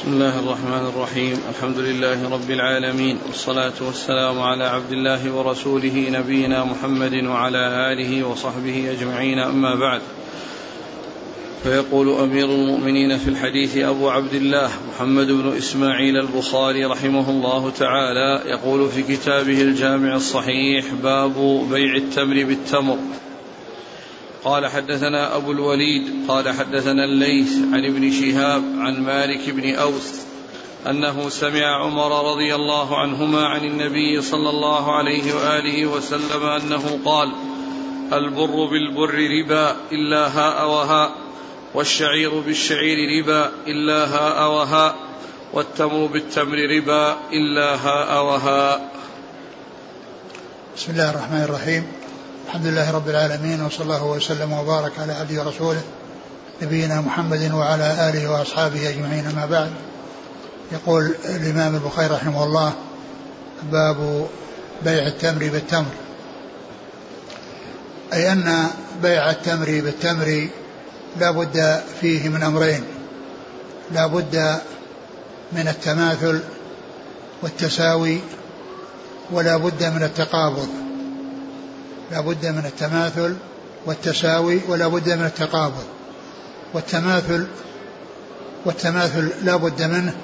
بسم الله الرحمن الرحيم. الحمد لله رب العالمين والصلاة والسلام على عبد الله ورسوله نبينا محمد وعلى آله وصحبه أجمعين. أما بعد فيقول أمير المؤمنين في الحديث أبو عبد الله محمد بن إسماعيل البخاري رحمه الله تعالى يقول في كتابه الجامع الصحيح باب بيع التمر بالتمر. قال حدثنا أبو الوليد قال حدثنا الليث عن ابن شهاب عن مالك بن أوس أنه سمع عمر رضي الله عنهما عن النبي صلى الله عليه وآله وسلم أنه قال البر بالبر ربا إلا هاء وهاء والشعير بالشعير ربا إلا هاء وهاء والتمر بالتمر ربا إلا هاء وهاء بسم الله الرحمن الرحيم. الحمد لله رب العالمين وصلى الله وسلم وبارك على عبده ورسوله نبينا محمد وعلى آله وأصحابه أجمعين. أما بعد يقول الإمام البخاري رحمه الله باب بيع التمر بالتمر. أي أن بيع التمر بالتمر لا بد فيه من أمرين لا بد من التماثل والتساوي ولا بد من التقابض. لا بد من التماثل والتساوي ولا بد من التقابض. والتماثل والتماثل لا بد منه.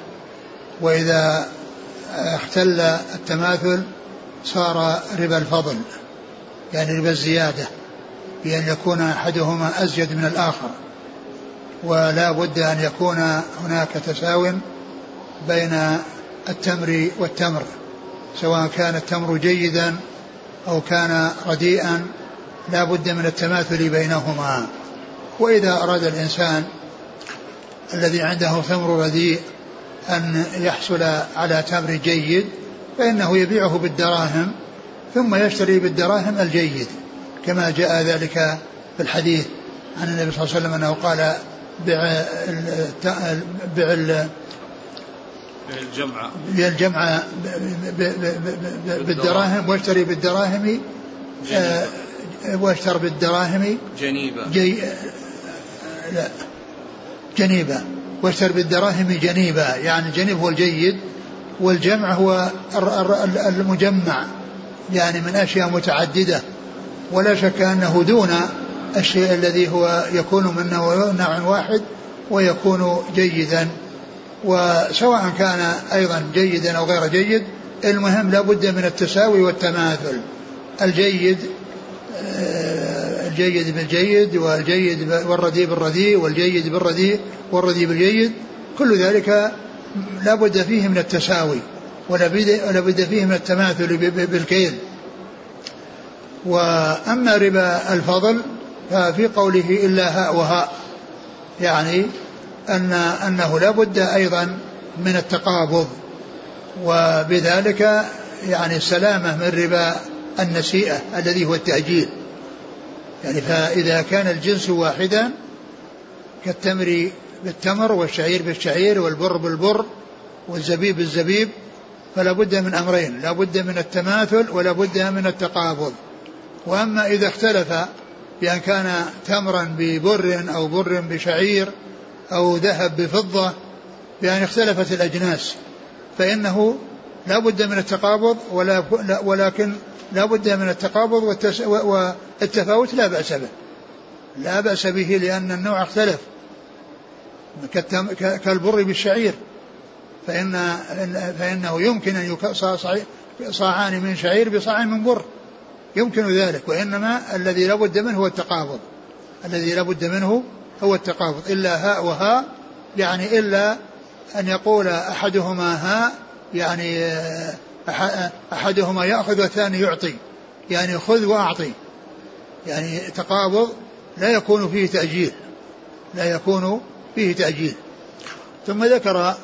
وإذا اختل التماثل صار ربا الفضل يعني ربا الزيادة بأن يكون أحدهما أزيد من الآخر. ولا بد أن يكون هناك تساو بين التمر والتمر سواء كان التمر جيدا أو كان رديئا لا بد من التماثل بينهما. وإذا أراد الإنسان الذي عنده تمر رديء أن يحصل على تمر جيد فإنه يبيعه بالدراهم ثم يشتري بالدراهم الجيد كما جاء ذلك في الحديث عن النبي صلى الله عليه وسلم أنه قال بع بع الجمع الجمع بالدراهم. واشتري بالدراهم آه، واشتر بالدراهم. جنيبة. جي لا جنيبة. واشتر بالدراهم جنيبة. يعني الجنيب هو الجيد والجمع هو المجمع. يعني من أشياء متعددة. ولا شك أنه دون الشيء الذي هو يكون منه نوع واحد ويكون جيدا. وسواء كان أيضا جيدا أو غير جيد المهم لا بد من التساوي والتماثل. الجيد آه، الجيد بالجيد والجيد والرديء بالرديء والجيد بالرديء والرديء بالجيد كل ذلك لا بد فيه من التساوي ولا بد فيه من التماثل بالكيل وأما ربا الفضل ففي قوله إلا هاء وهاء يعني أن أنه لا بد أيضا من التقابض وبذلك يعني السلامة من ربا النسيئة الذي هو التأجيل. يعني فإذا كان الجنس واحدا كالتمر بالتمر والشعير بالشعير والبر بالبر والزبيب بالزبيب فلا بد من أمرين لا بد من التماثل ولا بد من التقابض. وأما إذا اختلف بأن كان تمرا ببر أو بر بشعير أو ذهب بفضة بأن اختلفت الأجناس فإنه لا بد من التقابض ولا ولكن لا بد من التقابض والتفاوت لا بأس به. لا بأس به لأن النوع اختلف. كالبر بالشعير فإن فإنه يمكن أن صاعان من شعير بصاع من بر. يمكن ذلك وإنما الذي لا بد منه هو التقابض. الذي لا بد منه هو التقابض. إلا هاء وهاء يعني إلا أن يقول أحدهما هاء يعني أحدهما يأخذ والثاني يعطي. يعني خذ وأعطي. يعني تقابض لا يكون فيه تأجيل. لا يكون فيه تأجيل. ثم ذكر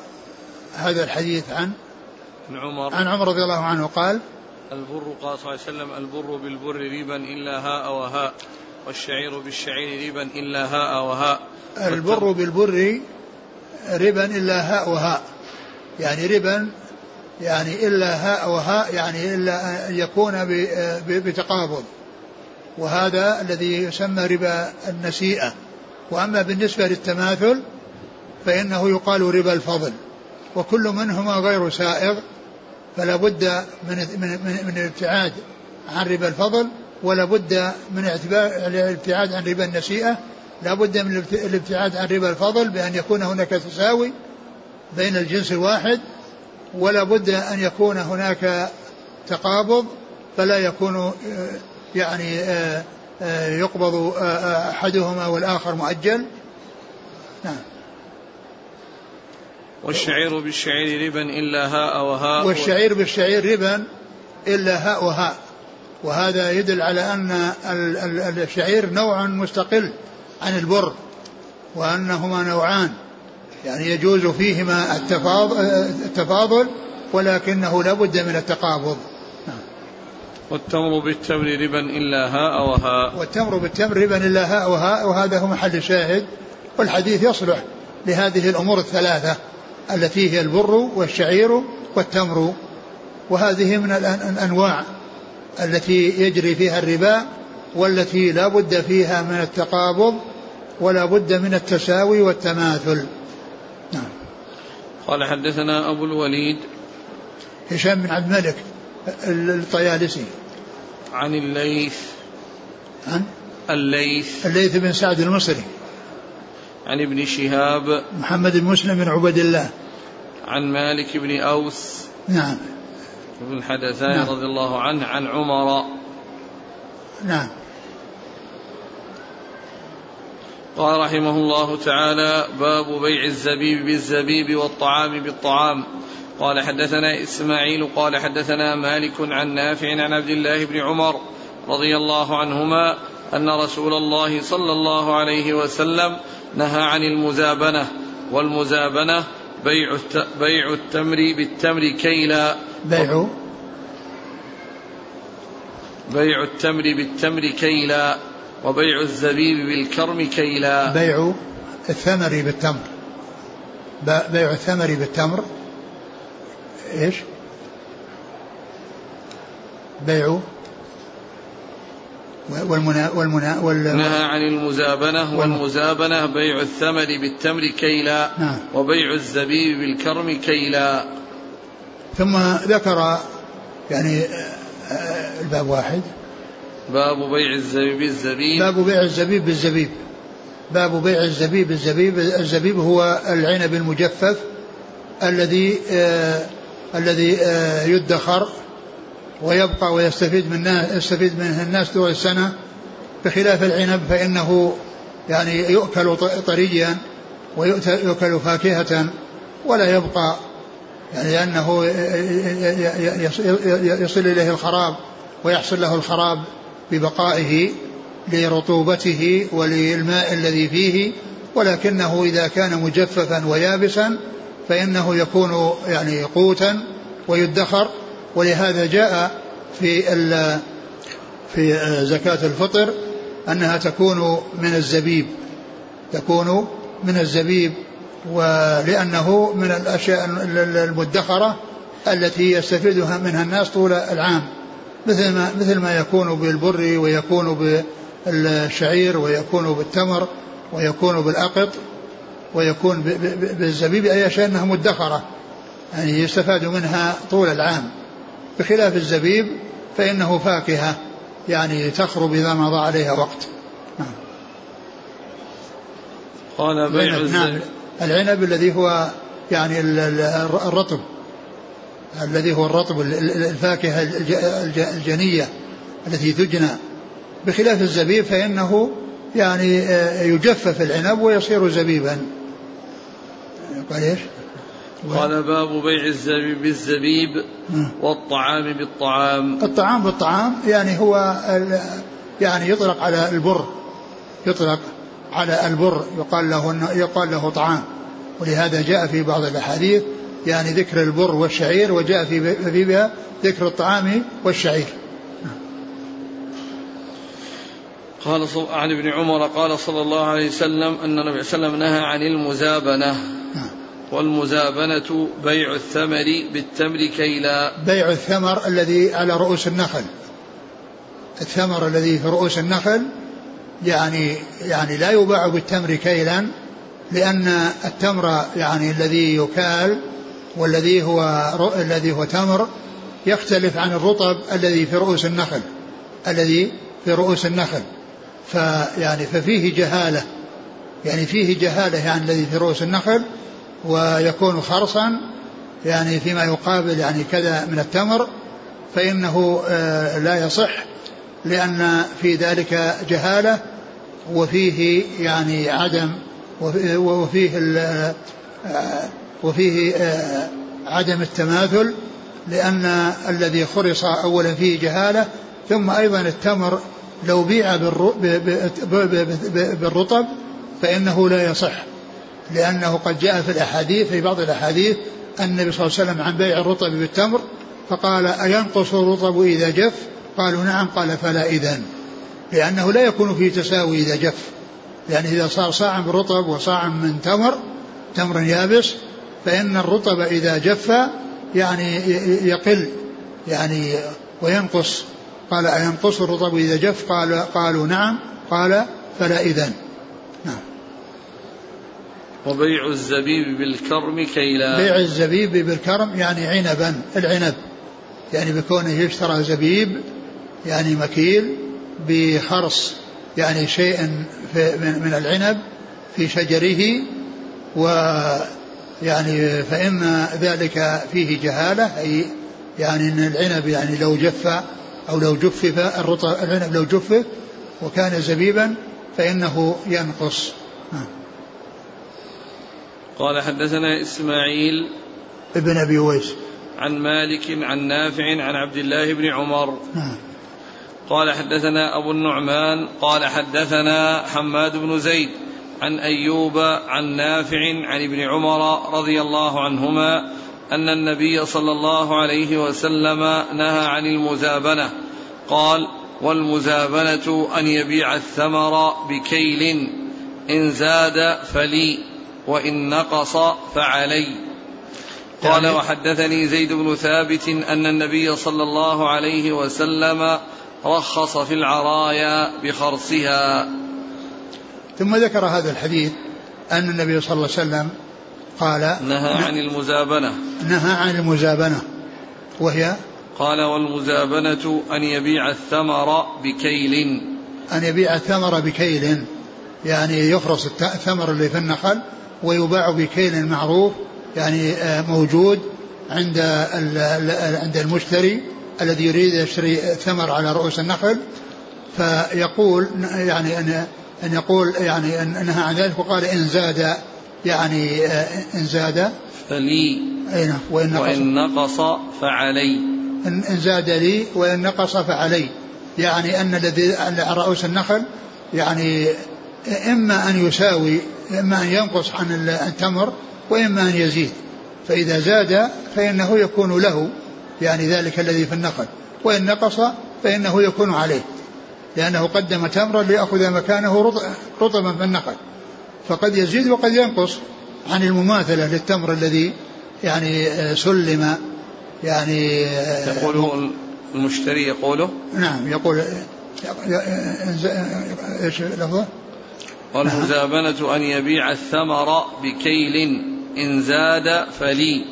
هذا الحديث عن عن عمر. عن عمر رضي الله عنه قال البر قال صلى الله عليه وسلم البر بالبر ريبا إلا هاء وهاء والشعير بالشعير ربا إلا هاء وهاء. البر بالبر ربا إلا هاء وهاء. يعني ربا يعني إلا هاء وهاء يعني إلا أن يكون بتقابض. وهذا الذي يسمى ربا النسيئة. وأما بالنسبة للتماثل فإنه يقال ربا الفضل. وكل منهما غير سائغ فلا بد من من من, الابتعاد عن ربا الفضل ولا بد من الابتعاد عن ربا النسيئة لا بد من الابتعاد عن ربا الفضل بأن يكون هناك تساوي بين الجنس الواحد ولا بد أن يكون هناك تقابض فلا يكون آه، يعني آه، آه، يقبض أحدهما والآخر مؤجل. نعم. والشعير بالشعير ربا إلا هاء وهاء. والشعير بالشعير ربا إلا هاء وهاء. وهذا يدل على أن الشعير نوع مستقل عن البر وأنهما نوعان يعني يجوز فيهما التفاضل ولكنه لا بد من التقابض. والتمر بالتمر ربا إلا هاء وهاء. والتمر بالتمر ربا إلا هاء وهاء وهذا هو محل الشاهد والحديث يصلح لهذه الأمور الثلاثة التي هي البر والشعير والتمر. وهذه من الأنواع. التي يجري فيها الربا والتي لا بد فيها من التقابض ولا بد من التساوي والتماثل. نعم. قال حدثنا أبو الوليد هشام بن عبد الملك الطيالسي. عن الليث. عن؟ الليث. الليث بن سعد المصري. عن ابن شهاب. محمد بن مسلم بن عبد الله. عن مالك بن أوس. نعم. بن الحدثان نعم. رضي الله عنه عن عمر. نعم. قال رحمه الله تعالى باب بيع الزبيب بالزبيب والطعام بالطعام. قال حدثنا إسماعيل قال حدثنا مالك عن نافع عن عبد الله بن عمر رضي الله عنهما أن رسول الله صلى الله عليه وسلم نهى عن المزابنة والمزابنة بيع بيع التمر بالتمر كيلا. بيع. بيع التمر بالتمر كيلا وبيع الزبيب بالكرم كيلا. بيع الثمر بالتمر. بيع الثمر بالتمر. إيش؟ بيع. والمنا والمنا وال نهى عن المزابنة والمزابنة بيع الثمر بالتمر كيلا نعم. وبيع الزبيب بالكرم كيلا. ثم ذكر يعني آه، الباب واحد. باب بيع الزبيب بالزبيب. باب بيع الزبيب بالزبيب. باب بيع الزبيب بالزبيب. الزبيب هو العنب المجفف الذي آه الذي آه يدخر ويبقى ويستفيد من يستفيد منه الناس طول السنة. بخلاف العنب فإنه يعني يؤكل طريا ويؤكل فاكهة ولا يبقى يعني لأنه يصل إليه الخراب ويحصل له الخراب ببقائه لرطوبته وللماء الذي فيه. ولكنه إذا كان مجففا ويابسا فإنه يكون يعني قوتا ويدخر. ولهذا جاء في في زكاة الفطر أنها تكون من الزبيب تكون من الزبيب ولأنه من الأشياء المدخرة التي يستفيدها منها الناس طول العام. مثل ما مثل ما يكون بالبر ويكون بالشعير ويكون بالتمر ويكون بالأقط ويكون بالزبيب أي أشياء أنها مدخرة يعني يستفاد منها طول العام. بخلاف الزبيب فإنه فاكهة يعني تخرب إذا مضى عليها وقت نعم. قال بيع العنب, نعم. العنب الذي هو يعني الرطب الذي هو الرطب الفاكهة الجنية التي تجنى بخلاف الزبيب فإنه يعني آه، يجفف العنب ويصير زبيبا قال إيش؟ قال باب بيع الزبيب بالزبيب والطعام بالطعام. الطعام بالطعام يعني هو يعني يطلق على البر يطلق على البر يقال له يقال له طعام. ولهذا جاء في بعض الأحاديث يعني ذكر البر والشعير وجاء في في بها ذكر الطعام والشعير. قال عن ابن عمر قال صلى الله عليه وسلم أن النبي صلى الله عليه وسلم نهى عن المزابنة. والمزابنة بيع الثمر بالتمر كيلا بيع الثمر الذي على رؤوس النخل. الثمر الذي في رؤوس النخل يعني يعني لا يباع بالتمر كيلا لأن التمر يعني الذي يكال والذي هو الذي هو تمر يختلف عن الرطب الذي في رؤوس النخل الذي في رؤوس النخل. فيعني ففيه جهالة يعني فيه جهالة يعني الذي في رؤوس النخل ويكون خرصا يعني فيما يقابل يعني كذا من التمر فإنه آه، لا يصح لأن في ذلك جهالة وفيه يعني عدم وفيه آه، وفيه آه، عدم التماثل لأن الذي خرص أولا فيه جهالة ثم أيضا التمر لو بيع بالرطب فإنه لا يصح. لأنه قد جاء في الأحاديث في بعض الأحاديث النبي صلى الله عليه وسلم عن بيع الرطب بالتمر فقال أينقص الرطب إذا جف؟ قالوا نعم. قال فلا إذن. لأنه لا يكون فيه تساوي إذا جف. يعني إذا صار صاع من رطب وصاع من تمر تمر يابس فإن الرطب إذا جف يعني يقل يعني وينقص. قال أينقص الرطب إذا جف؟ قال قالوا نعم. قال فلا إذن. وبيع الزبيب بالكرم كي لا بيع الزبيب بالكرم يعني عنبا العنب يعني بكونه يشترى زبيب يعني مكيل بخرص يعني شيء من العنب في شجره و يعني فإن ذلك فيه جهالة أي يعني أن العنب يعني لو جف أو لو جفف الرطب العنب لو جفف وكان زبيبا فإنه ينقص نعم. قال حدثنا إسماعيل ابن أبي ويس عن مالك عن نافع عن عبد الله بن عمر. نعم. قال حدثنا أبو النعمان قال حدثنا حماد بن زيد عن أيوب عن نافع عن ابن عمر رضي الله عنهما أن النبي صلى الله عليه وسلم نهى عن المزابنة. قال والمزابنة أن يبيع الثمر بكيل إن زاد فلي. وإن نقص فعلي. قال وحدثني زيد بن ثابت أن النبي صلى الله عليه وسلم رخص في العرايا بخرصها. ثم ذكر هذا الحديث أن النبي صلى الله عليه وسلم قال نهى عن المزابنة. نهى عن المزابنة. وهي؟ قال والمزابنة أن يبيع الثمر بكيل. أن يبيع الثمر بكيل. يعني يفرص الثمر اللي في النخل ويباع بكيل معروف يعني آه، موجود عند عند المشتري الذي يريد يشتري ثمر على رؤوس النخل. فيقول يعني أن أن يقول يعني أن نهى عن ذلك وقال إن زاد يعني آه، إن زاد. فلي أي نعم وإن نقص, وإن نقص فعلي. إن زاد لي وإن نقص فعلي. يعني أن الذي على رؤوس النخل يعني إما أن يساوي إما أن ينقص عن التمر وإما أن يزيد. فإذا زاد فإنه يكون له يعني ذلك الذي في النخل وإن نقص فإنه يكون عليه. لأنه قدم تمرا ليأخذ مكانه رطبا في النخل فقد يزيد وقد ينقص عن المماثلة للتمر الذي يعني آه، سلم يعني آه، يقوله المشتري يقوله؟ نعم يقول إيش لفظه؟ والمزابنة أن يبيع الثمر بكيل إن زاد فلي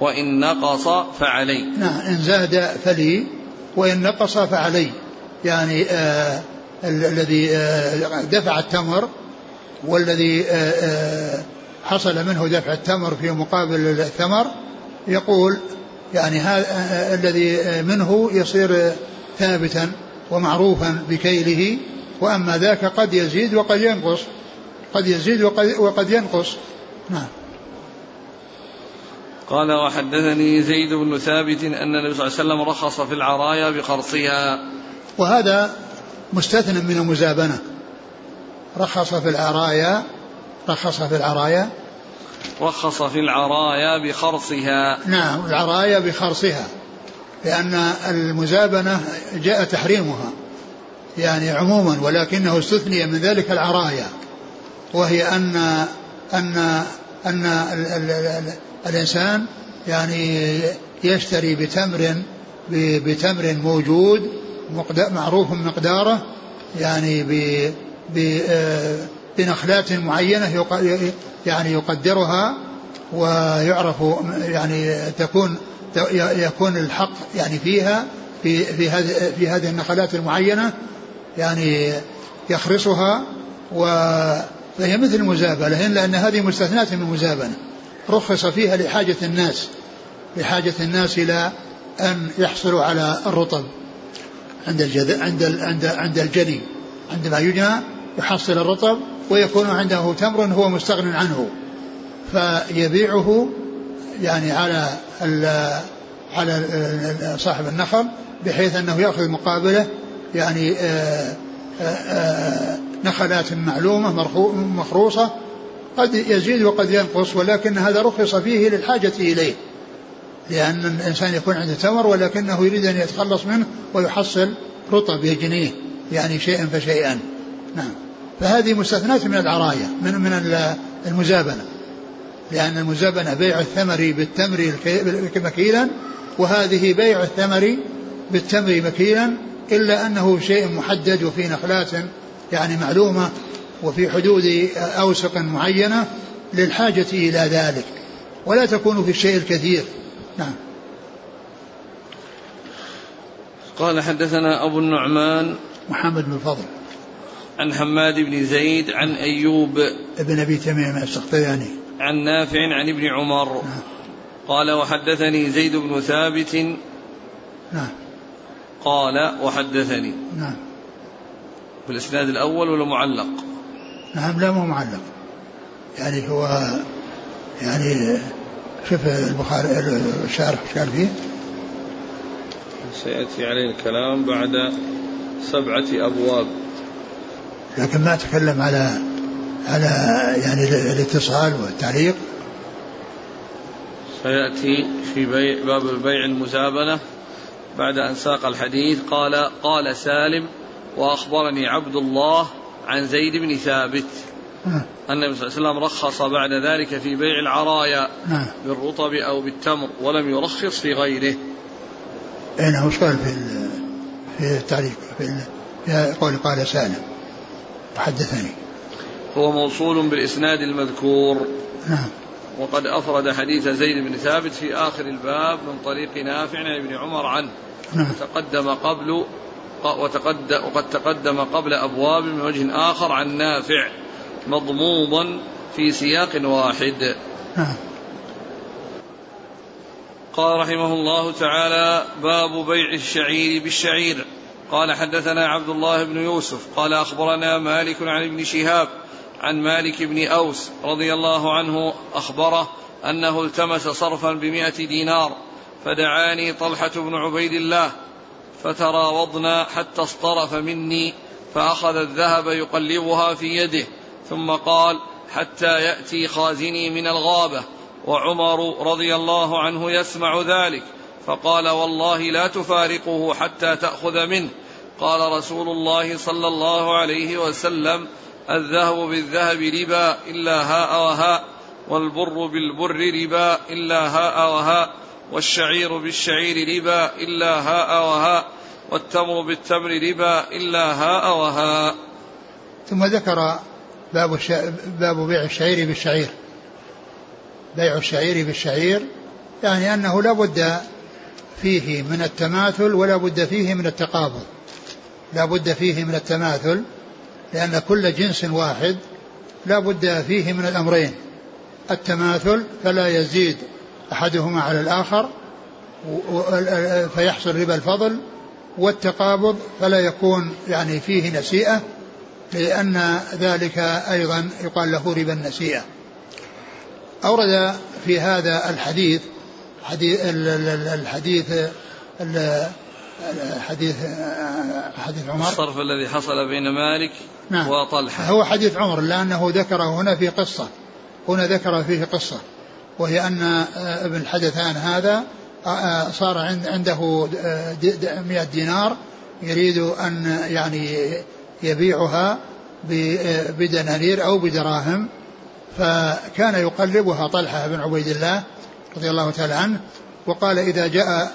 وإن نقص فعلي. نعم إن زاد فلي وإن نقص فعلي. يعني آه الذي آه دفع التمر والذي آه آه حصل منه دفع التمر في مقابل الثمر يقول يعني هذا آه, آه، الذي منه يصير ثابتا ومعروفا بكيله وأما ذاك قد يزيد وقد ينقص. قد يزيد وقد, وقد ينقص. نعم. قال وحدثني زيد بن ثابت أن النبي صلى الله عليه وسلم رخص في العرايا بخرصها وهذا مستثنى من المزابنة. رخص في العرايا رخص في العرايا. رخص في العرايا بخرصها. نعم العرايا بخرصها. لأن المزابنة جاء تحريمها. يعني عموما ولكنه استثني من ذلك العرايا وهي أن أن أن الإنسان يعني يشتري بتمر بتمر موجود معروف مقداره يعني ب آه، بنخلات معينة يعني يقدرها ويعرف يعني تكون يكون الحق يعني فيها في في هذه في هذه النخلات المعينة يعني يخرصها و فهي مثل المزابلة لأن هذه مستثناة من المزابنة. رخص فيها لحاجة الناس لحاجة الناس إلى أن يحصلوا على الرطب عند الجد عند عند عند الجني. عندما يجنى يحصل الرطب ويكون عنده تمر هو مستغن عنه. فيبيعه يعني على على صاحب النخل بحيث أنه يأخذ مقابله يعني آآ آآ نخلات معلومة مخروصة قد يزيد وقد ينقص ولكن هذا رخص فيه للحاجة إليه. لأن الإنسان يكون عنده تمر ولكنه يريد أن يتخلص منه ويحصل رطب يجنيه يعني شيئا فشيئا. نعم. فهذه مستثناة من العراية من من المزابنة. لأن المزابنة بيع الثمر بالتمر مكيلا وهذه بيع الثمر بالتمر مكيلا إلا أنه شيء محدد وفي نخلات يعني معلومة وفي حدود أوسق معينة للحاجة إلى ذلك. ولا تكون في الشيء الكثير. نعم. قال حدثنا أبو النعمان محمد بن فضل. عن حماد بن زيد عن أيوب ابن أبي تميم السختياني. عن نافع عن ابن عمر. نعم. قال وحدثني زيد بن ثابت نعم. قال وحدثني. نعم. في الإسناد الأول ولا معلق؟ نعم لا مو معلق. يعني هو يعني شوف البخاري الشارح إيش قال فيه؟ سيأتي عليه الكلام بعد سبعة أبواب. لكن ما تكلم على على يعني الاتصال والتعليق. سيأتي في بيع باب البيع المزابنة. بعد أن ساق الحديث قال قال سالم وأخبرني عبد الله عن زيد بن ثابت. نعم. أن النبي صلى الله عليه وسلم رخص بعد ذلك في بيع العرايا نعم. بالرطب أو بالتمر ولم يرخص في غيره. أين نعم، هو قال في في التعليق في, في قول قال سالم. وحدثني هو موصول بالإسناد المذكور. نعم. وقد أفرد حديث زيد بن ثابت في آخر الباب من طريق نافع عن ابن عمر عنه. نعم. تقدم قبل وتقدم وقد تقدم قبل أبواب من وجه آخر عن نافع مضموضا في سياق واحد. نعم. قال رحمه الله تعالى باب بيع الشعير بالشعير. قال حدثنا عبد الله بن يوسف قال أخبرنا مالك عن ابن شهاب عن مالك بن أوس رضي الله عنه أخبره أنه التمس صرفا بمائة دينار فدعاني طلحة بن عبيد الله فتراوضنا حتى اصطرف مني فأخذ الذهب يقلبها في يده ثم قال حتى يأتي خازني من الغابة وعمر رضي الله عنه يسمع ذلك فقال والله لا تفارقه حتى تأخذ منه قال رسول الله صلى الله عليه وسلم الذهب بالذهب ربا إلا هاء وهاء والبر بالبر ربا إلا هاء وهاء والشعير بالشعير ربا إلا هاء وهاء والتمر بالتمر ربا إلا هاء وهاء ثم ذكر باب باب بيع الشعير بالشعير. بيع الشعير بالشعير يعني أنه لا بد فيه من التماثل ولا بد فيه من التقابض. لا بد فيه من التماثل لأن كل جنس واحد لا بد فيه من الأمرين. التماثل فلا يزيد أحدهما على الآخر فيحصل ربا الفضل والتقابض فلا يكون يعني فيه نسيئة لأن ذلك أيضا يقال له ربا النسيئة. أورد في هذا الحديث حديث الحديث حديث حديث عمر. الصرف الذي حصل بين مالك نعم. وطلحة. هو حديث عمر لأنه ذكره هنا في قصة. هنا ذكر فيه قصة. وهي أن ابن الحدثان هذا صار عنده مئة دينار يريد أن يعني يبيعها بدنانير أو بدراهم. فكان يقلبها طلحة بن عبيد الله رضي الله تعالى عنه وقال إذا جاء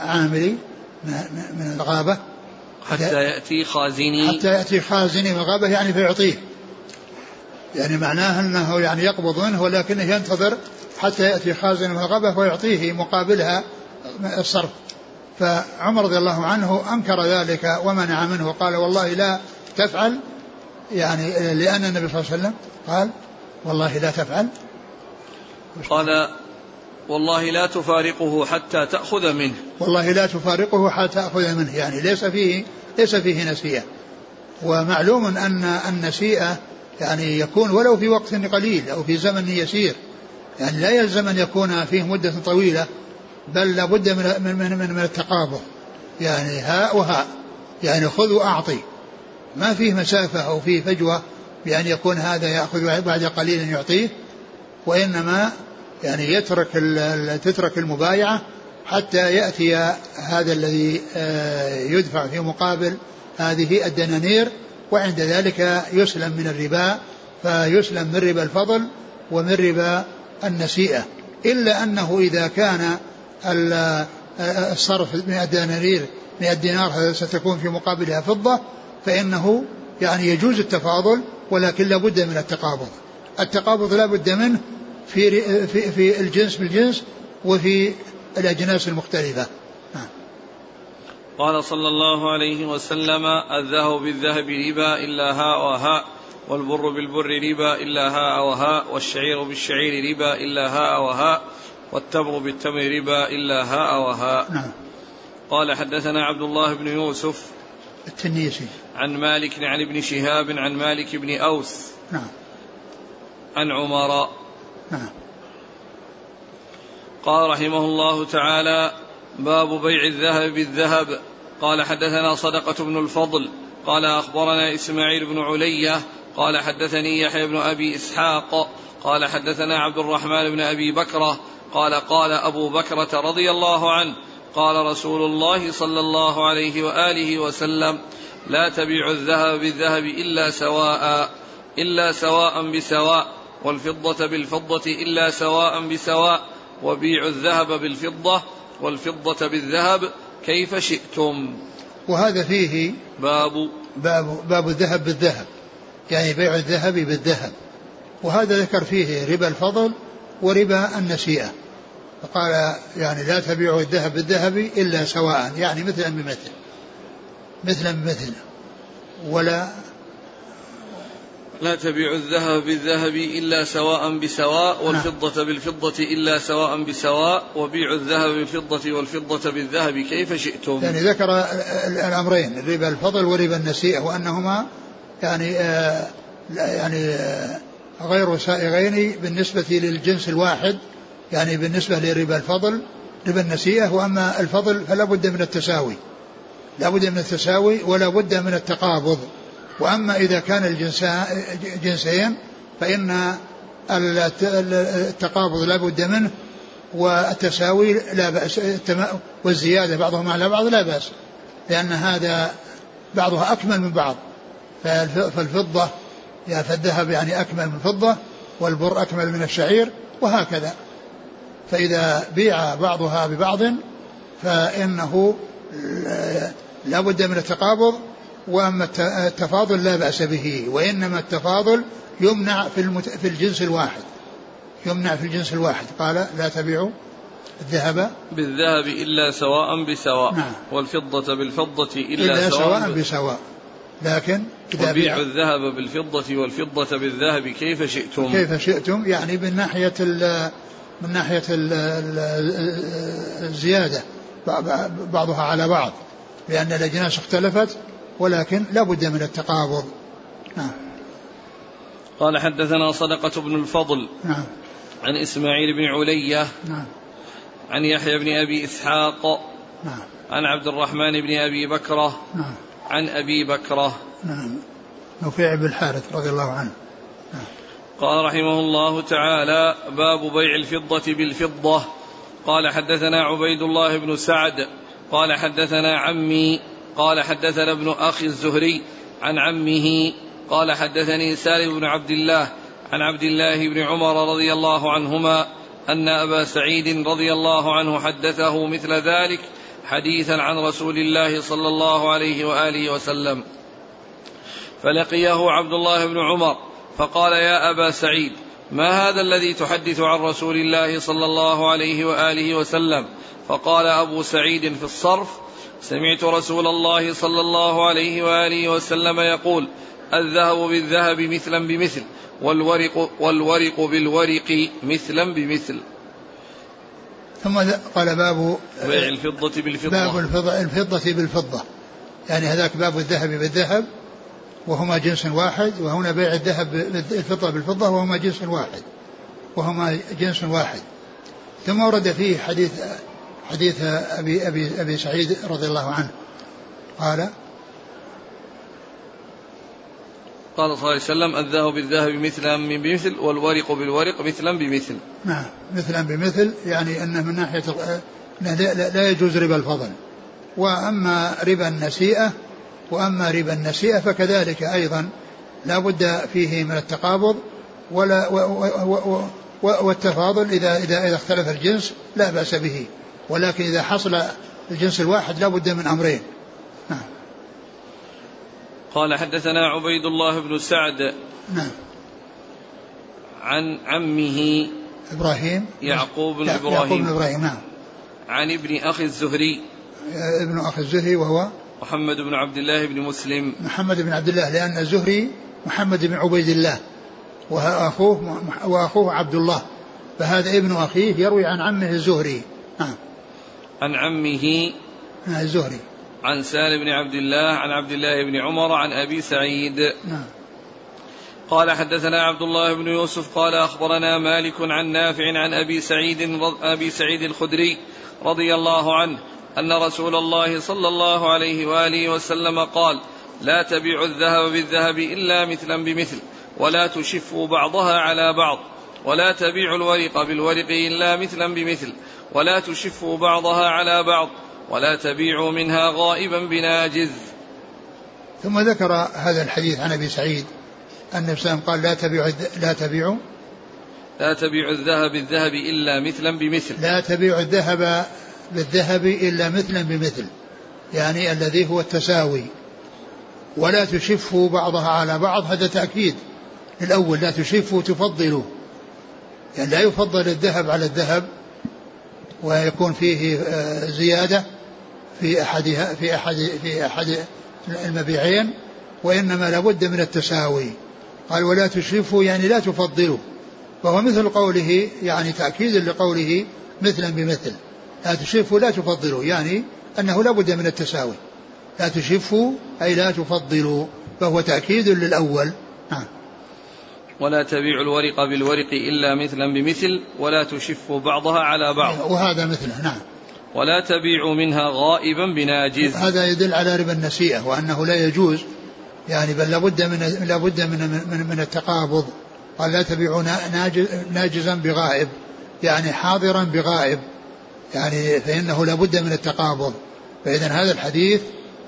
عاملي من الغابة. حتى يأتي خازني حتى يأتي خازني من الغابة يعني فيعطيه. يعني معناه أنه يعني يقبض منه ولكنه ينتظر حتى يأتي خازن الغبة ويعطيه مقابلها الصرف. فعمر رضي الله عنه أنكر ذلك ومنع منه. وقال والله لا تفعل. يعني لأن النبي صلى الله عليه وسلم قال والله لا تفعل. قال والله لا تفارقه حتى تأخذ منه. والله لا تفارقه حتى تأخذ منه. يعني ليس فيه ليس فيه نسيئة. ومعلوم أن النسيئة يعني يكون ولو في وقت قليل أو في زمن يسير. يعني لا يلزم أن يكون فيه مدة طويلة بل لابد من من من, من التقابض. يعني هاء وهاء يعني خذ وأعطي. ما فيه مسافة أو فيه فجوة بأن يكون هذا يأخذ بعد قليل يعطيه وإنما يعني يترك تترك المبايعة حتى يأتي هذا الذي آه، يدفع في مقابل هذه الدنانير وعند ذلك يسلم من الربا فيسلم من ربا الفضل ومن ربا النسيئة. إلا أنه إذا كان الصرف 100 دنانير 100 دينار ستكون في مقابلها فضة فإنه يعني يجوز التفاضل ولكن لا بد من التقابض. التقابض لا بد منه في في في الجنس بالجنس وفي الأجناس المختلفة. قال صلى الله عليه وسلم الذهب بالذهب ربا إلا هاء وهاء والبر بالبر ربا إلا هاء وهاء والشعير بالشعير ربا إلا هاء وهاء والتمر بالتمر ربا إلا هاء وهاء نعم. قال حدثنا عبد الله بن يوسف التنيسي. عن مالك عن ابن شهاب عن مالك بن أوس نعم. عن عمر نعم. قال رحمه الله تعالى باب بيع الذهب بالذهب. قال حدثنا صدقة بن الفضل. قال أخبرنا إسماعيل بن علية. قال حدثني يحيى بن أبي إسحاق. قال حدثنا عبد الرحمن بن أبي بكرة. قال قال أبو بكرة رضي الله عنه قال رسول الله صلى الله عليه وآله وسلم لا تبيع الذهب بالذهب إلا سواء إلا سواء بسواء والفضة بالفضة إلا سواء بسواء. وبيعوا الذهب بالفضة والفضة بالذهب كيف شئتم. وهذا فيه باب. باب باب الذهب بالذهب. يعني بيع الذهب بالذهب. وهذا ذكر فيه ربا الفضل وربا النسيئة فقال يعني لا تبيعوا الذهب بالذهب إلا سواء يعني مثلا بمثل مثلا بمثل ولا لا تبيع الذهب بالذهب إلا سواء بسواء نعم. والفضة بالفضة إلا سواء بسواء وبيع الذهب بالفضة والفضة بالذهب كيف شئتم. يعني ذكر الأمرين ربا الفضل وربا النسيئة وأنهما يعني آه يعني آه غير سائغين بالنسبة للجنس الواحد يعني بالنسبة لربا الفضل ربا النسيئة وأما الفضل فلا بد من التساوي. لا بد من التساوي ولا بد من التقابض. وأما إذا كان الجنسين فإن التقابض لا بد منه والتساوي لا بأس والزيادة بعضهم على بعض لا بأس لأن هذا بعضها أكمل من بعض. فالفضة فالذهب يعني أكمل من الفضة والبر أكمل من الشعير وهكذا. فإذا بيع بعضها ببعض فإنه لا بد من التقابض وأما التفاضل لا بأس به وإنما التفاضل يمنع في, المت... في الجنس الواحد. يمنع في الجنس الواحد. قال لا تبيعوا الذهب. بالذهب إلا سواء بسواء نعم. والفضة بالفضة إلا, إلا سواء, سواء بسواء. لكن إذا بيع الذهب بالفضة والفضة بالذهب كيف شئتم؟ كيف شئتم؟ يعني من ناحية ال من ناحية ال الزيادة بعضها على بعض. لأن الأجناس اختلفت ولكن لا بد من التقابض. نعم. قال حدثنا صدقة بن الفضل نعم. عن إسماعيل بن علية نعم. عن يحيى بن أبي إسحاق نعم. عن عبد الرحمن بن أبي بكرة نعم. عن أبي بكرة. نعم. نفيع بن الحارث رضي الله عنه. نعم. قال رحمه الله تعالى باب بيع الفضة بالفضة. قال حدثنا عبيد الله بن سعد. قال حدثنا عمي قال حدثنا ابن أخي الزهري عن عمه قال حدثني سالم بن عبد الله عن عبد الله بن عمر رضي الله عنهما أن أبا سعيد رضي الله عنه حدثه مثل ذلك حديثا عن رسول الله صلى الله عليه وآله وسلم. فلقيه عبد الله بن عمر فقال يا أبا سعيد ما هذا الذي تحدث عن رسول الله صلى الله عليه وآله وسلم؟ فقال أبو سعيد في الصرف سمعت رسول الله صلى الله عليه وآله وسلم يقول الذهب بالذهب مثلا بمثل والورق, والورق بالورق مثلا بمثل. ثم قال باب بيع الفضة بالفضة. باب الفضة, الفضة بالفضة. يعني هذاك باب الذهب بالذهب وهما جنس واحد وهنا بيع الذهب الفضة بالفضة وهما جنس واحد. وهما جنس واحد. ثم ورد فيه حديث حديث أبي, أبي, أبي سعيد رضي الله عنه. قال قال صلى الله عليه وسلم الذهب بالذهب مثلا بمثل والورق بالورق مثلا بمثل. نعم مثلا بمثل يعني أنه من ناحية لا يجوز ربا الفضل. وأما ربا النسيئة وأما ربا النسيئة فكذلك أيضا لا بد فيه من التقابض ولا و و و والتفاضل إذا إذا إذا اختلف الجنس لا بأس به. ولكن إذا حصل الجنس الواحد لا بد من أمرين. نعم. قال حدثنا عبيد الله بن سعد نعم. عن عمه إبراهيم. يعقوب بن إبراهيم. يعقوب بن إبراهيم نعم. عن ابن أخي الزهري. ابن أخي الزهري وهو محمد بن عبد الله بن مسلم. محمد بن عبد الله لأن الزهري محمد بن عبيد الله وأخوه وأخوه عبد الله فهذا ابن أخيه يروي عن عمه الزهري. نعم. عن عمه الزهري. عن سالم بن عبد الله عن عبد الله بن عمر عن أبي سعيد. نعم. قال حدثنا عبد الله بن يوسف قال أخبرنا مالك عن نافع عن أبي سعيد أبي سعيد الخدري رضي الله عنه أن رسول الله صلى الله عليه وآله وسلم قال لا تبيعوا الذهب بالذهب إلا مثلا بمثل ولا تشفوا بعضها على بعض. ولا تبيعوا الورق بالورق إلا مثلا بمثل ولا تشفوا بعضها على بعض ولا تبيعوا منها غائبا بناجز ثم ذكر هذا الحديث عن أبي سعيد أن النبي قال لا تبيعوا لا تبيعوا لا تبيعوا الذهب بالذهب إلا مثلا بمثل. لا تبيعوا الذهب بالذهب إلا مثلا بمثل يعني الذي هو التساوي. ولا تشفوا بعضها على بعض هذا تأكيد الأول لا تشفوا تفضلوا. يعني لا يفضل الذهب على الذهب ويكون فيه آه، زيادة في أحدها في أحد في أحد المبيعين وإنما لابد من التساوي. قال ولا تشرفوا يعني لا تفضلوا. وهو مثل قوله يعني تأكيد لقوله مثلا بمثل. لا تشرفوا لا تفضلوا يعني أنه لابد من التساوي. لا تشفوا أي لا تفضلوا. فهو تأكيد للأول. نعم. ولا تبيع الورق بالورق إلا مثلا بمثل ولا تشف بعضها على بعض. وهذا مثله نعم. ولا تبيع منها غائبا بناجز. هذا يدل على ربا النسيئة وأنه لا يجوز يعني بل لابد من لابد من من, من التقابض. قال لا تبيعوا ناجزا بغائب يعني حاضرا بغائب يعني فإنه لابد من التقابض. فإذا هذا الحديث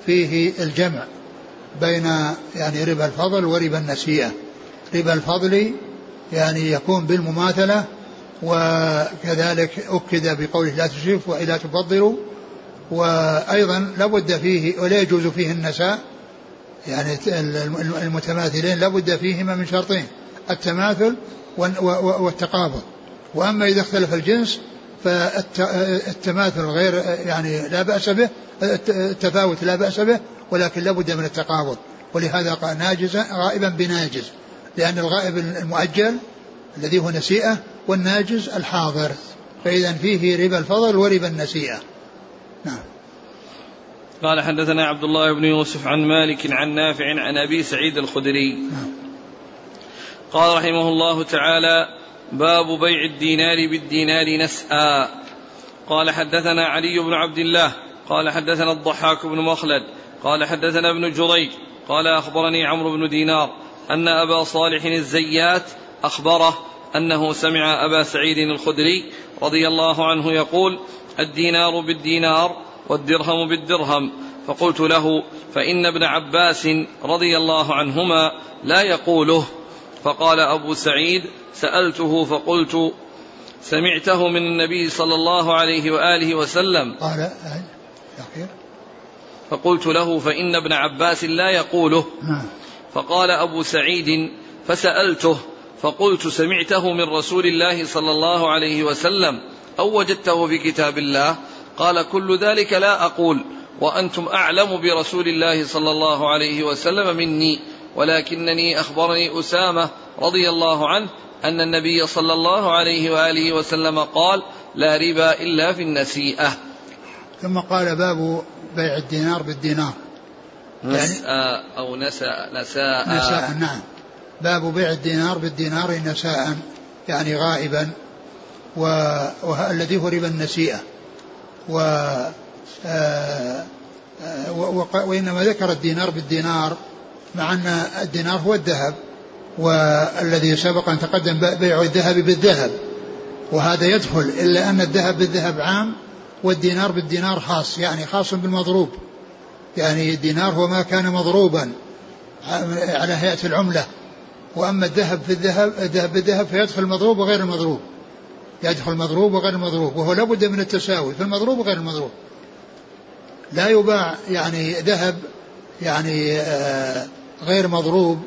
فيه الجمع بين يعني ربا الفضل وربا النسيئة. ربا الفضل يعني يكون بالمماثلة وكذلك أكد بقوله لا تشرف ولا تفضلوا وأيضا لابد فيه ولا يجوز فيه النساء يعني المتماثلين لابد فيهما من شرطين التماثل والتقابض. وأما إذا اختلف الجنس فالتماثل غير يعني لا بأس به التفاوت لا بأس به ولكن لابد من التقابض. ولهذا قال ناجزا غائبا بناجز. لأن الغائب المؤجل الذي هو نسيئة والناجز الحاضر. فإذا فيه ربا الفضل وربا النسيئة. نعم. قال حدثنا عبد الله بن يوسف عن مالك عن نافع عن أبي سعيد الخدري. نعم. قال رحمه الله تعالى باب بيع الدينار بالدينار نسأى قال حدثنا علي بن عبد الله قال حدثنا الضحاك بن مخلد قال حدثنا ابن جريج قال أخبرني عمرو بن دينار أن أبا صالح الزيات أخبره أنه سمع أبا سعيد الخدري رضي الله عنه يقول الدينار بالدينار والدرهم بالدرهم. فقلت له فإن ابن عباس رضي الله عنهما لا يقوله. فقال أبو سعيد سألته فقلت سمعته من النبي صلى الله عليه وآله وسلم. قال فقلت له فإن ابن عباس لا يقوله. نعم. فقال أبو سعيد فسألته فقلت سمعته من رسول الله صلى الله عليه وسلم أو وجدته في كتاب الله؟ قال كل ذلك لا أقول وأنتم أعلم برسول الله صلى الله عليه وسلم مني ولكنني أخبرني أسامة رضي الله عنه أن النبي صلى الله عليه وآله وسلم قال لا ربا إلا في النسيئة. ثم قال باب بيع الدينار بالدينار. يعني؟ أو نساء نساء. نساء نعم. باب بيع الدينار بالدينار نساء يعني غائبا والذي هو ربا النسيئة. و آه، آه، وإنما ذكر الدينار بالدينار مع أن الدينار هو الذهب والذي سبق أن تقدم بيع الذهب بالذهب. وهذا يدخل إلا أن الذهب بالذهب عام والدينار بالدينار خاص يعني خاص بالمضروب. يعني الدينار هو ما كان مضروبا على هيئة العملة. وأما الذهب في الذهب الذهب بالذهب فيدخل المضروب وغير المضروب. يدخل المضروب وغير المضروب وهو لابد من التساوي في المضروب وغير المضروب. لا يباع يعني ذهب يعني آه، غير مضروب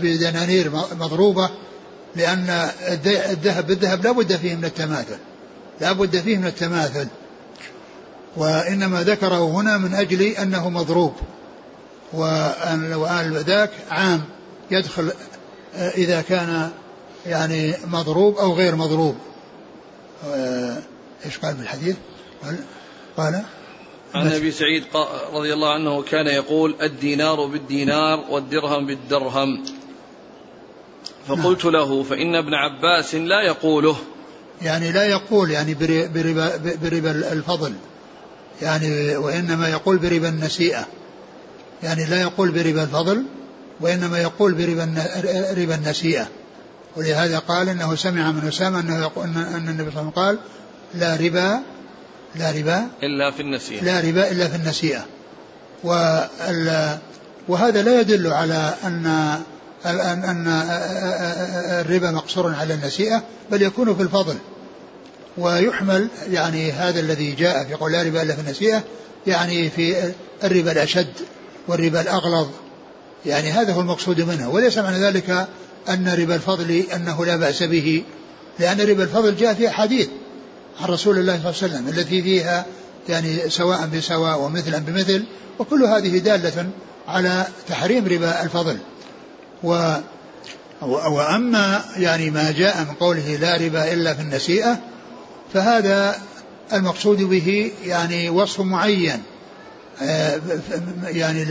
بدنانير مضروبة لأن الذهب بالذهب لا بد فيه من التماثل. لا بد فيه من التماثل. وإنما ذكره هنا من أجل أنه مضروب. وأن ذاك عام يدخل إذا كان يعني مضروب أو غير مضروب. إيش قال في الحديث؟ قال عن أبي سعيد رضي الله عنه كان يقول الدينار بالدينار والدرهم بالدرهم. فقلت نعم. له فإن ابن عباس لا يقوله. يعني لا يقول يعني بربا, بربا الفضل. يعني وانما يقول بربا النسيئه يعني لا يقول بربا الفضل وانما يقول بربا ربا النسيئه ولهذا قال انه سمع من اسامه انه يقول ان النبي صلى الله عليه وسلم قال لا ربا لا ربا إلا في النسيئة لا ربا إلا في النسيئة وهذا لا يدل على أن أن الربا مقصور على النسيئة بل يكون في الفضل ويحمل يعني هذا الذي جاء في قول لا ربا إلا في النسيئة يعني في الربا الأشد والربا الأغلظ. يعني هذا هو المقصود منه. وليس معنى ذلك أن ربا الفضل أنه لا بأس به لأن ربا الفضل جاء في أحاديث عن رسول الله صلى الله عليه وسلم التي فيها يعني سواء بسواء ومثلا بمثل وكل هذه دالة على تحريم ربا الفضل. و وأما يعني ما جاء من قوله لا ربا إلا في النسيئة فهذا المقصود به يعني وصف معين آه، يعني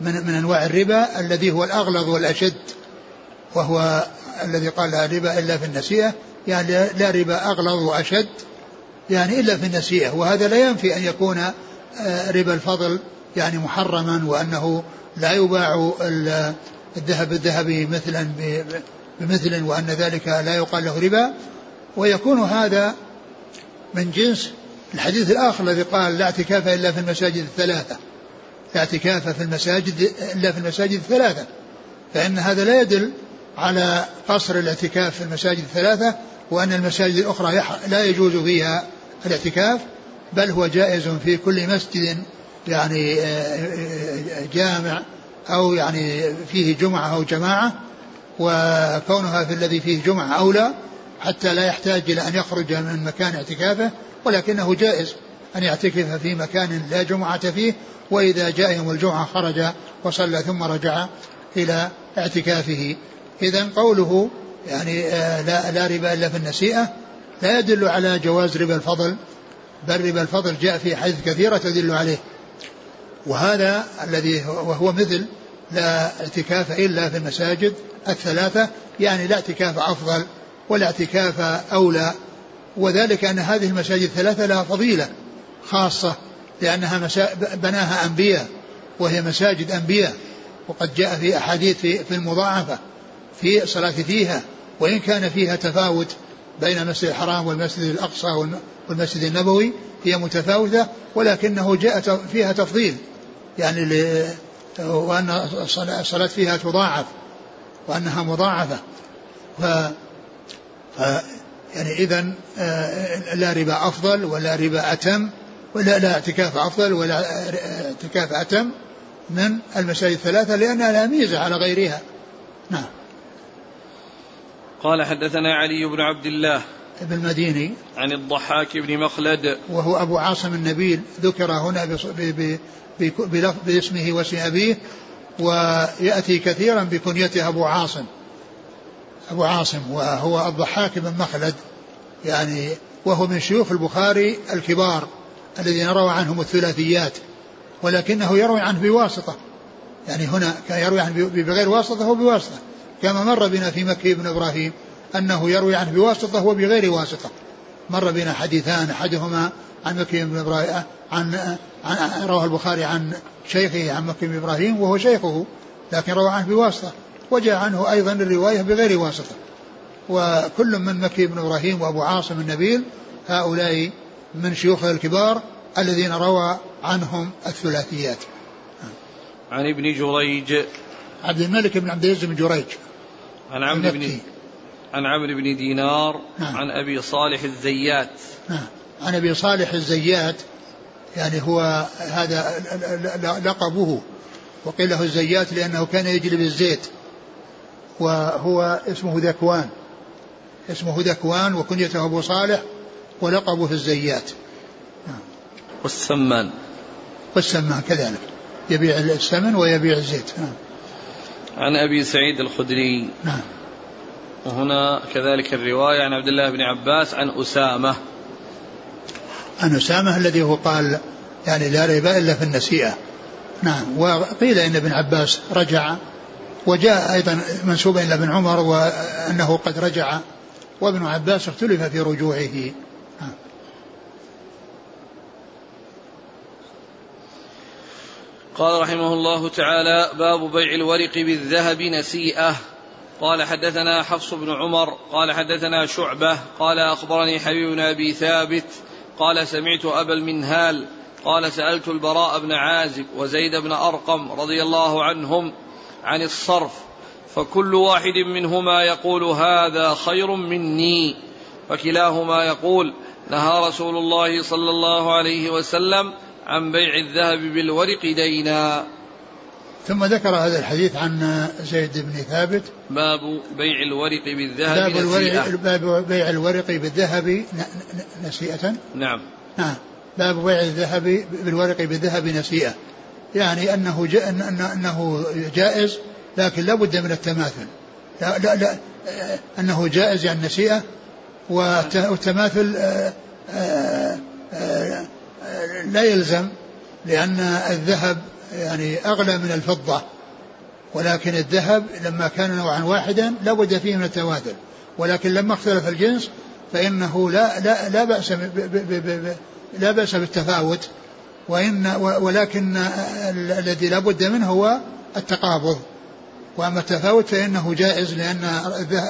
من من أنواع الربا الذي هو الأغلظ والأشد وهو الذي قال لا ربا إلا في النسيئة يعني لا ربا أغلظ وأشد يعني إلا في النسيئة وهذا لا ينفي أن يكون آه، ربا الفضل يعني محرما وأنه لا يباع الذهب بالذهب مثلا بمثل وأن ذلك لا يقال له ربا ويكون هذا من جنس الحديث الآخر الذي قال لا اعتكاف إلا في المساجد الثلاثة. لا اعتكاف في المساجد إلا في المساجد الثلاثة. فإن هذا لا يدل على قصر الاعتكاف في المساجد الثلاثة وأن المساجد الأخرى لا يجوز فيها الاعتكاف بل هو جائز في كل مسجد يعني آه، آه، جامع أو يعني فيه جمعة أو جماعة وكونها في الذي فيه جمعة أولى حتى لا يحتاج إلى أن يخرج من مكان اعتكافه ولكنه جائز أن يعتكف في مكان لا جمعة فيه وإذا جاء يوم الجمعة خرج وصلى ثم رجع إلى اعتكافه. إذا قوله يعني آه، لا, لا ربا إلا في النسيئة لا يدل على جواز ربا الفضل بل ربا الفضل جاء في حديث كثيرة تدل عليه. وهذا الذي وهو مثل لا اعتكاف إلا في المساجد الثلاثة يعني لا اعتكاف أفضل ولا اعتكاف أولى وذلك أن هذه المساجد الثلاثة لها فضيلة خاصة لأنها مسا... بناها أنبياء وهي مساجد أنبياء وقد جاء في أحاديث في, في المضاعفة في الصلاة فيها وإن كان فيها تفاوت بين المسجد الحرام والمسجد الأقصى والمسجد النبوي هي متفاوتة ولكنه جاء فيها تفضيل يعني وأن الصلاة فيها تضاعف وأنها مضاعفة. ف يعني إذا آه، لا ربا أفضل ولا ربا أتم ولا لا اعتكاف أفضل ولا اعتكاف أتم من المساجد الثلاثة لأنها لا ميزة على غيرها. نعم. قال حدثنا علي بن عبد الله ابن المديني عن الضحاك بن مخلد. وهو أبو عاصم النبيل ذكر هنا باسمه واسم أبيه ويأتي كثيرا بكنيته أبو عاصم. أبو عاصم وهو الضحاك بن مخلد يعني وهو من شيوخ البخاري الكبار الذين روى عنهم الثلاثيات ولكنه يروي عنه بواسطة. يعني هنا كان يروي عنه بغير واسطة وبواسطة كما مر بنا في مكي بن إبراهيم أنه يروي عنه بواسطة وبغير واسطة. مر بنا حديثان أحدهما عن مكي بن إبراهيم عن, عن رواه البخاري عن شيخه عن مكي بن إبراهيم وهو شيخه لكن روى عنه بواسطة. وجاء عنه أيضا الرواية بغير واسطة. وكل من مكي بن إبراهيم وأبو عاصم النبيل هؤلاء من شيوخه الكبار الذين روى عنهم الثلاثيات. عن ابن جريج. عبد الملك بن عبد العزيز بن جريج. عن عمرو بن عن عمرو بن دينار. نعم. عن أبي صالح الزيات. نعم. عن أبي صالح الزيات يعني هو هذا لقبه. وقيل له الزيات لأنه كان يجلب الزيت. وهو اسمه ذكوان. اسمه ذكوان وكنيته أبو صالح ولقبه الزيات. والسمان. والسمان كذلك. يبيع السمن ويبيع الزيت. نعم. عن أبي سعيد الخدري. نعم. وهنا كذلك الرواية عن عبد الله بن عباس عن أسامة. عن أسامة الذي هو قال يعني لا ربا إلا في النسيئة. نعم. وقيل إن ابن عباس رجع وجاء أيضا منسوبا إلى ابن عمر وأنه قد رجع وابن عباس اختلف في رجوعه. قال رحمه الله تعالى باب بيع الورق بالذهب نسيئة. قال حدثنا حفص بن عمر قال حدثنا شعبة قال أخبرني حبيب بن أبي ثابت قال سمعت أبا المنهال قال سألت البراء بن عازب وزيد بن أرقم رضي الله عنهم عن الصرف فكل واحد منهما يقول هذا خير مني. فكلاهما يقول نهى رسول الله صلى الله عليه وسلم عن بيع الذهب بالورق دينا. ثم ذكر هذا الحديث عن زيد بن ثابت. باب بيع الورق بالذهب باب نسيئة. باب بيع الورق بالذهب نسيئة. نعم. نعم. باب بيع الذهب بالورق بالذهب نسيئة. يعني أنه أنه جائز لكن لا بد من التماثل. لا لا, لا أنه جائز يعني نسيئة والتماثل آآ آآ آآ لا يلزم لأن الذهب يعني أغلى من الفضة. ولكن الذهب لما كان نوعا واحدا لا بد فيه من التواثل ولكن لما اختلف الجنس فإنه لا لا لا بأس لا بأس بالتفاوت. وإن ولكن الذي لا بد منه هو التقابض. وأما التفاوت فإنه جائز لأن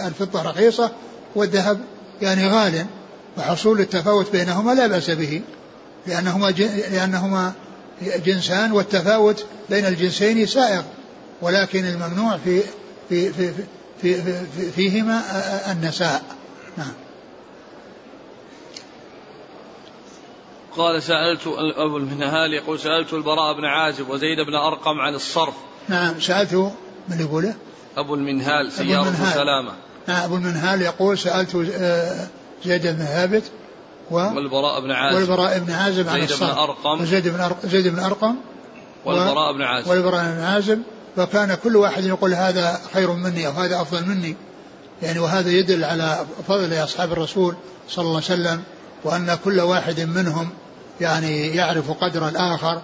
الفضة رخيصة والذهب يعني غال وحصول التفاوت بينهما لا بأس به لأنهما لأنهما جنسان والتفاوت بين الجنسين سائغ ولكن الممنوع في في في في, في, في فيهما النساء. نعم. قال سألت أبو المنهال يقول سألت البراء بن عازب وزيد بن أرقم عن الصرف. نعم سألت من يقوله؟ أبو المنهال سيارة أبو سلامة. نعم أبو المنهال يقول سألت آه، زيد بن ثابت و والبراء بن عازب. والبراء بن عازب عن زيد بن أرقم. وزيد بن أرقم زيد بن أرقم والبراء بن عازب. والبراء بن عازب. فكان كل واحد يقول هذا خير مني أو هذا أفضل مني. يعني وهذا يدل على فضل أصحاب الرسول صلى الله عليه وسلم وأن كل واحد منهم يعني يعرف قدر الآخر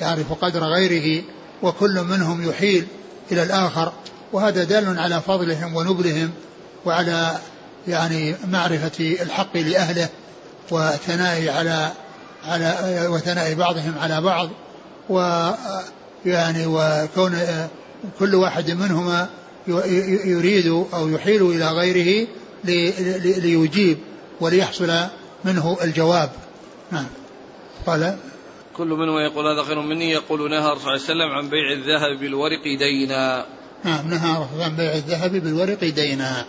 يعرف قدر غيره وكل منهم يحيل إلى الآخر. وهذا دال على فضلهم ونبلهم وعلى يعني معرفة الحق لأهله وثناء على على وثناء بعضهم على بعض. و يعني وكون كل واحد منهما يريد أو يحيل إلى غيره ليجيب وليحصل منه الجواب. نعم. قال كل منهما يقول هذا خير مني. يقول نهى الرسول صلى الله عليه وسلم عن بيع الذهب بالورق دينا. نعم نهى عن بيع الذهب بالورق دينا.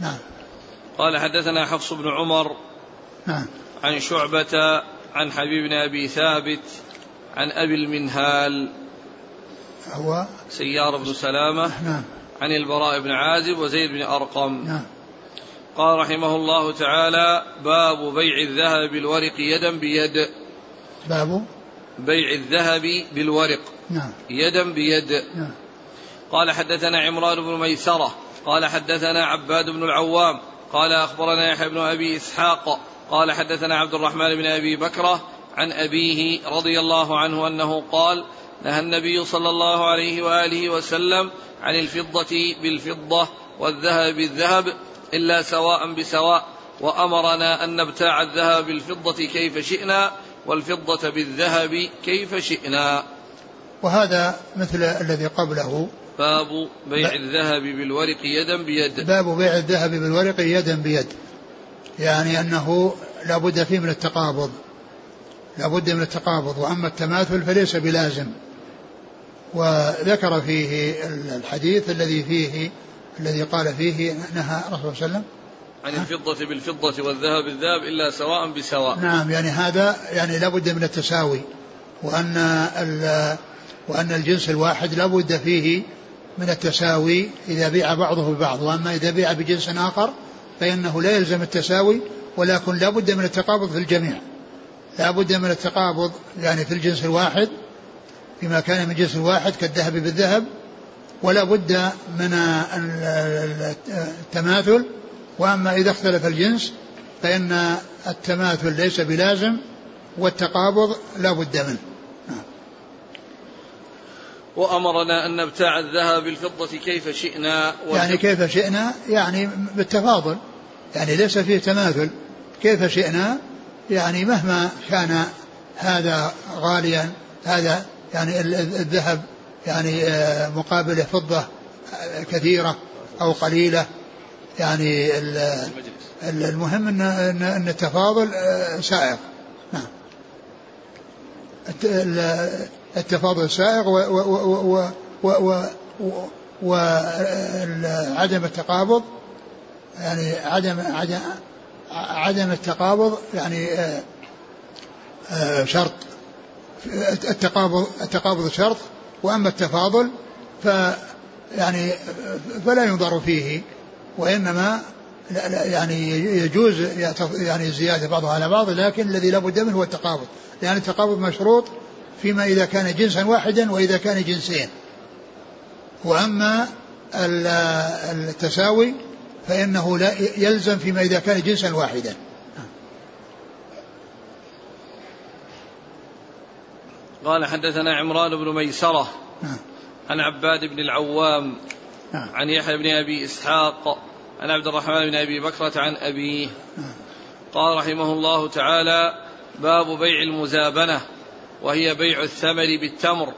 نعم. قال حدثنا حفص بن عمر نعم. عن شعبة عن حبيب بن أبي ثابت عن أبي المنهال. هو سيار بن سلامة. نعم. عن البراء بن عازب وزيد بن أرقم. نعم. قال رحمه الله تعالى باب بيع الذهب بالورق يدا بيد. باب بيع الذهب بالورق. نعم. يدا بيد. نعم. قال حدثنا عمران بن ميسرة. قال حدثنا عباد بن العوام. قال أخبرنا يحيى بن أبي إسحاق. قال حدثنا عبد الرحمن بن أبي بكرة عن أبيه رضي الله عنه أنه قال نهى النبي صلى الله عليه وآله وسلم عن الفضة بالفضة والذهب بالذهب إلا سواء بسواء وأمرنا أن نبتاع الذهب بالفضة كيف شئنا والفضة بالذهب كيف شئنا. وهذا مثل الذي قبله. باب بيع الذهب بالورق يدا بيد. باب بيع الذهب بالورق يدا بيد. يعني أنه لا بد فيه من التقابض. لا بد من التقابض. وأما التماثل فليس بلازم. وذكر فيه الحديث الذي فيه الذي قال فيه نهى الرسول صلى الله عليه وسلم عن الفضة بالفضة والذهب بالذهب إلا سواء بسواء. نعم يعني هذا يعني لابد من التساوي وأن وأن الجنس الواحد لابد فيه من التساوي إذا بيع بعضه ببعض وأما إذا بيع بجنس آخر فإنه لا يلزم التساوي ولكن لابد من التقابض في الجميع. لابد من التقابض يعني في الجنس الواحد فيما كان من جنس واحد كالذهب بالذهب ولا بد من التماثل وأما إذا اختلف الجنس فإن التماثل ليس بلازم والتقابض لا بد منه. وأمرنا أن نبتاع الذهب بالفضة كيف شئنا يعني كيف شئنا؟ يعني بالتفاضل. يعني ليس فيه تماثل. كيف شئنا؟ يعني مهما كان هذا غاليا هذا يعني الذهب يعني آه، مقابله فضة آه، كثيرة أو قليلة يعني المهم أن التفاضل آه، سائغ. نعم. التفاضل سائغ وعدم التقابض يعني عدم عدم عدم التقابض يعني شرط. التقابض التقابض شرط وأما التفاضل ف يعني فلا ينظر فيه. وإنما يعني يجوز يعني الزياده بعضها على بعض لكن الذي لا بد منه هو التقابض. لأن التقابض مشروط فيما إذا كان جنسا واحدا وإذا كان جنسين. وأما التساوي فإنه لا يلزم فيما إذا كان جنسا واحدا. قال حدثنا عمران بن ميسرة نعم. عن عباد بن العوام نعم. عن يحيى بن أبي إسحاق عن عبد الرحمن بن أبي بكرة عن أبيه نعم. قال رحمه الله تعالى باب بيع المزابنة وهي بيع الثمر بالتمر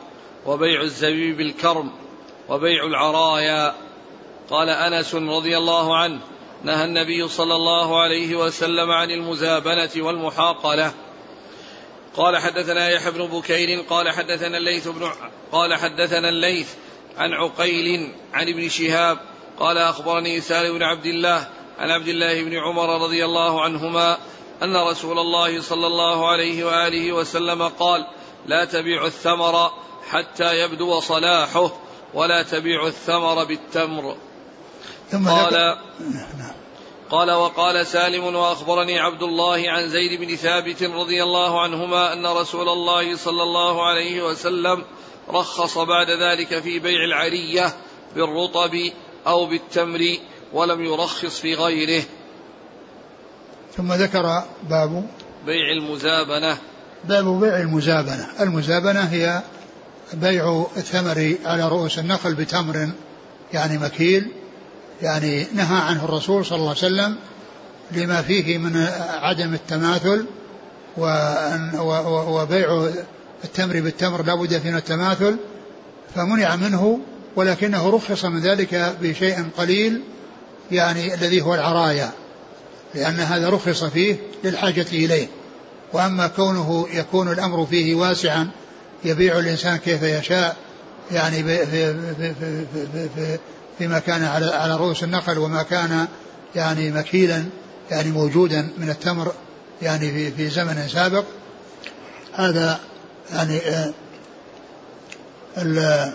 وبيع الزبيب بالكرم وبيع العرايا قال أنس رضي الله عنه نهى النبي صلى الله عليه وسلم عن المزابنة والمحاقلة قال حدثنا يحيى بن بكير قال حدثنا الليث بن قال حدثنا الليث عن عقيل عن ابن شهاب قال أخبرني سالم بن عبد الله عن عبد الله بن عمر رضي الله عنهما أن رسول الله صلى الله عليه وآله وسلم قال لا تبيع الثمر حتى يبدو صلاحه ولا تبيع الثمر بالتمر ثم قال. قال وقال سالم وأخبرني عبد الله عن زيد بن ثابت رضي الله عنهما أن رسول الله صلى الله عليه وسلم رخص بعد ذلك في بيع العرية بالرطب أو بالتمر ولم يرخص في غيره. ثم ذكر باب بيع المزابنة. باب بيع المزابنة. المزابنة هي بيع الثمر على رؤوس النخل بتمر يعني مكيل يعني نهى عنه الرسول صلى الله عليه وسلم لما فيه من عدم التماثل وبيع التمر بالتمر لا بد فيه من التماثل فمنع منه ولكنه رخص من ذلك بشيء قليل يعني الذي هو العرايا لأن هذا رخص فيه للحاجة إليه. وأما كونه يكون الأمر فيه واسعا يبيع الإنسان كيف يشاء يعني في, في, في, في, في, في فيما كان على على رؤوس النخل وما كان يعني مكيلا يعني موجودا من التمر يعني في في زمن سابق. هذا يعني آه،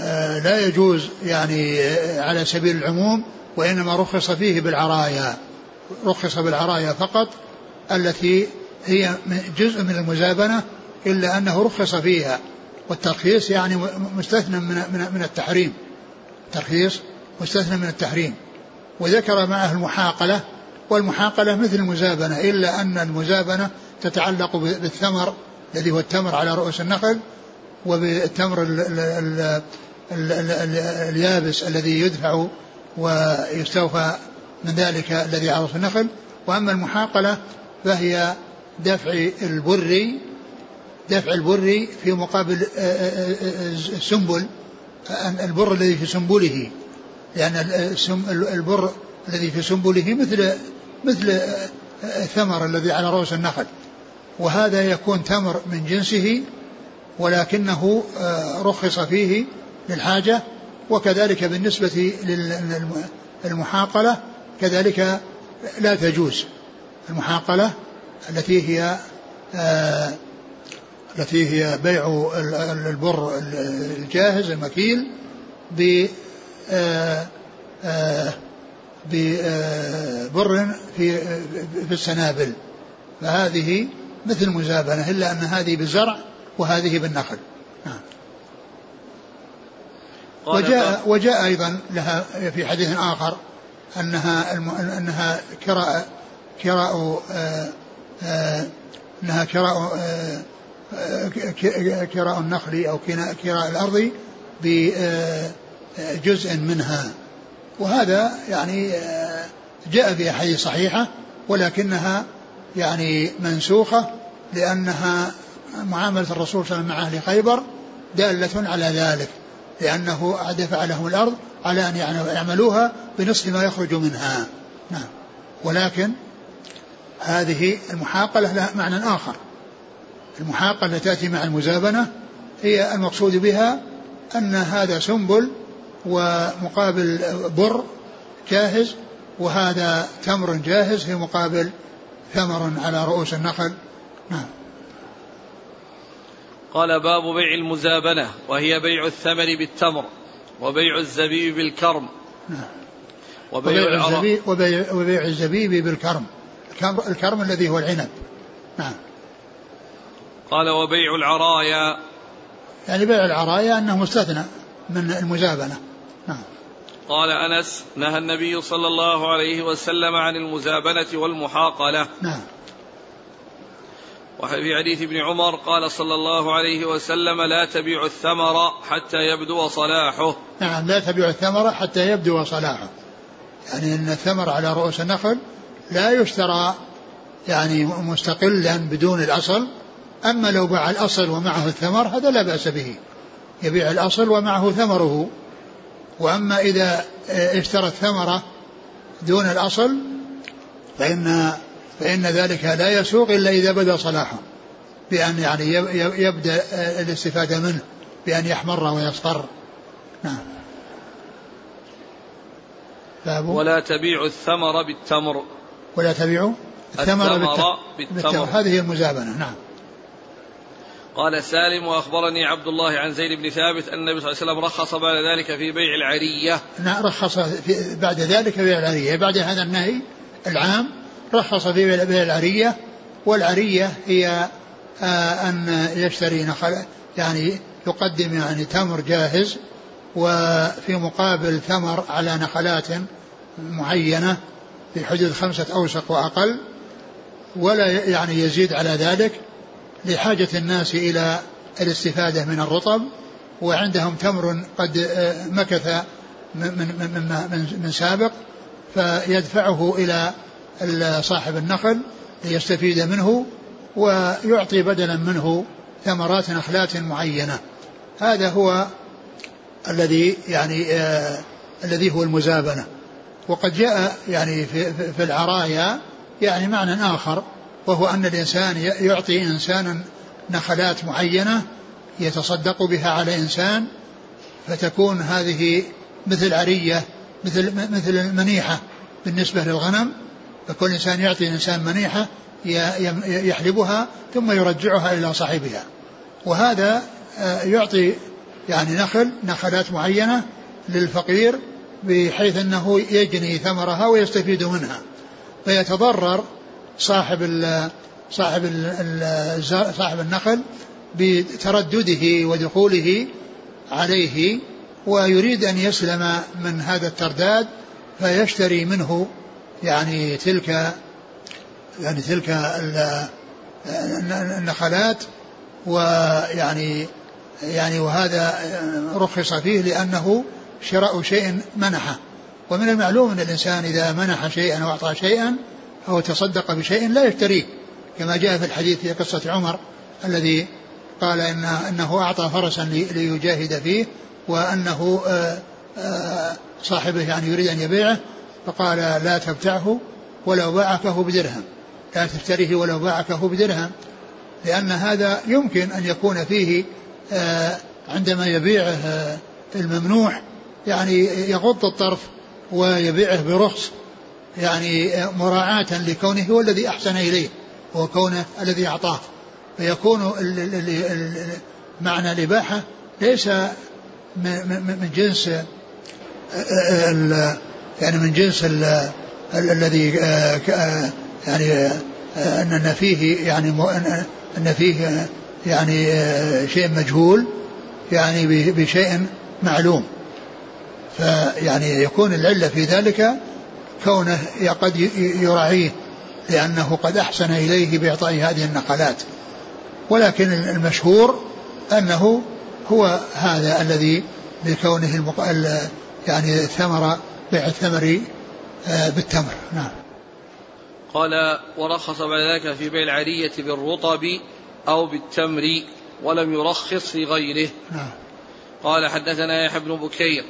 آه، لا يجوز يعني آه، على سبيل العموم وإنما رخص فيه بالعرايا. رخص بالعرايا فقط التي هي جزء من المزابنة إلا أنه رخص فيها. والترخيص يعني مستثنى من من من التحريم. ترخيص مستثنى من التحريم. وذكر معه المحاقلة والمحاقلة مثل المزابنة إلا أن المزابنة تتعلق بالثمر الذي هو التمر على رؤوس النخل وبالتمر ال ال ال ال ال ال اليابس الذي يدفع ويستوفى من ذلك الذي على رؤوس النخل. وأما المحاقلة فهي دفع البر دفع البر في مقابل السنبل البر الذي في سنبله. لأن البر الذي في سنبله مثل مثل الثمر الذي على رؤوس النخل. وهذا يكون تمر من جنسه ولكنه رخص فيه للحاجة وكذلك بالنسبة للمحاقلة كذلك لا تجوز المحاقلة التي هي التي هي بيع البر الجاهز المكيل ب ببر في في السنابل. فهذه مثل مزابنة إلا أن هذه بالزرع وهذه بالنخل. نعم. وجاء وجاء أيضا لها في حديث آخر أنها أنها كراء كراء أنها كراء كراء النخل أو كراء الأرض بجزء منها. وهذا يعني جاء في أحاديث صحيحة ولكنها يعني منسوخة لأنها معاملة الرسول صلى الله عليه وسلم مع أهل خيبر دالة على ذلك لأنه دفع لهم الأرض على أن يعملوها بنصف ما يخرج منها. نعم. ولكن هذه المحاقلة لها معنى آخر. المحاقلة تأتي مع المزابنة هي المقصود بها أن هذا سنبل ومقابل بر جاهز وهذا تمر جاهز في مقابل ثمر على رؤوس النخل. نعم. قال باب بيع المزابنة وهي بيع الثمر بالتمر وبيع الزبيب بالكرم. نعم. وبيع الزبيب وبيع, وبيع الزبيب بالكرم. الكرم الذي هو العنب. نعم. قال وبيع العرايا. يعني بيع العرايا أنه مستثنى من المزابنة. نعم. قال أنس نهى النبي صلى الله عليه وسلم عن المزابنة والمحاقلة. نعم. وفي حديث ابن عمر قال صلى الله عليه وسلم لا تبيع الثمر حتى يبدو صلاحه. نعم لا تبيع الثمر حتى يبدو صلاحه. يعني أن الثمر على رؤوس النخل لا يشترى يعني مستقلا بدون الأصل أما لو باع الأصل ومعه الثمر هذا لا بأس به. يبيع الأصل ومعه ثمره. وأما إذا اشترى الثمرة دون الأصل فإن فإن ذلك لا يسوق إلا إذا بدا صلاحه بأن يعني يبدأ الاستفادة منه بأن يحمر ويصفر. نعم. ولا تبيع الثمر بالتمر. ولا تبيع الثمر, الثمر بالتمر, بالتمر. هذه المزابنة نعم. قال سالم وأخبرني عبد الله عن زيد بن ثابت أن النبي صلى الله عليه وسلم رخص بعد ذلك في بيع العرية. نعم رخص في بعد ذلك في بيع العرية، بعد هذا النهي العام رخص في بيع العرية والعرية هي آه أن يشتري نخل يعني يقدم يعني تمر جاهز وفي مقابل ثمر على نخلات معينة في حدود خمسة أوسق وأقل ولا يعني يزيد على ذلك لحاجة الناس إلى الاستفادة من الرطب وعندهم تمر قد آه، مكث من, من, من, من سابق فيدفعه إلى صاحب النخل ليستفيد منه ويعطي بدلا منه ثمرات نخلات معينة. هذا هو الذي يعني آه الذي هو المزابنة. وقد جاء يعني في, في العرايا يعني معنى آخر وهو أن الإنسان يعطي إنسانا نخلات معينة يتصدق بها على إنسان فتكون هذه مثل عرية مثل مثل المنيحة بالنسبة للغنم فكل إنسان يعطي إنسان منيحة يحلبها ثم يرجعها إلى صاحبها. وهذا آه، يعطي يعني نخل نخلات معينة للفقير بحيث أنه يجني ثمرها ويستفيد منها. فيتضرر صاحب ال صاحب ال صاحب النخل بتردده ودخوله عليه ويريد أن يسلم من هذا الترداد فيشتري منه يعني تلك يعني تلك النخلات ويعني يعني وهذا رخص فيه لأنه شراء شيء منحه. ومن المعلوم أن الإنسان إذا منح شيئا أو أعطى شيئا أو تصدق بشيء لا يشتريه كما جاء في الحديث في قصة عمر الذي قال إن أنه أعطى فرسا ليجاهد فيه وأنه آه، آه، صاحبه يعني يريد أن يبيعه. فقال لا تبتعه ولو باعكه بدرهم. لا تشتريه ولو باعكه بدرهم. لأن هذا يمكن أن يكون فيه آه، عندما يبيعه الممنوح يعني يغض الطرف ويبيعه برخص يعني مراعاة لكونه هو الذي أحسن إليه وكونه الذي أعطاه. فيكون معنى الإباحة ليس من جنس يعني من جنس الذي يعني أن فيه يعني أن فيه يعني شيء مجهول يعني بشيء معلوم فيعني يكون العلة في ذلك كونه قد يراعيه لأنه قد أحسن إليه بإعطاء هذه النقلات ولكن المشهور أنه هو هذا الذي لكونه. يعني الثمر بيع الثمر آه، بالتمر. نعم. قال ورخص بعد ذلك في بيع العرية بالرطب أو بالتمر ولم يرخص في غيره نعم. قال حدثنا يحيى بن بكير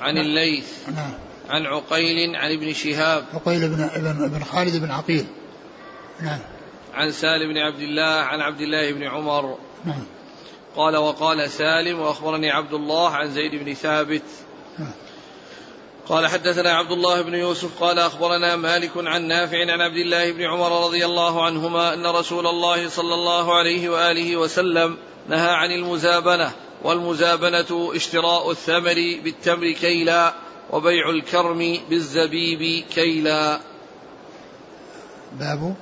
عن نعم. الليث نعم. عن عقيل عن ابن شهاب عقيل بن ابن خالد بن عقيل. نعم. عن سالم بن عبد الله عن عبد الله بن عمر. نعم. قال وقال سالم وأخبرني عبد الله عن زيد بن ثابت قال حدثنا عبد الله بن يوسف قال أخبرنا مالك عن نافع عن عبد الله بن عمر رضي الله عنهما أن رسول الله صلى الله عليه وآله وسلم نهى عن المزابنة والمزابنة اشتراء الثمر بالتمر كيلا وبيع الكرم بالزبيب كيلا. باب؟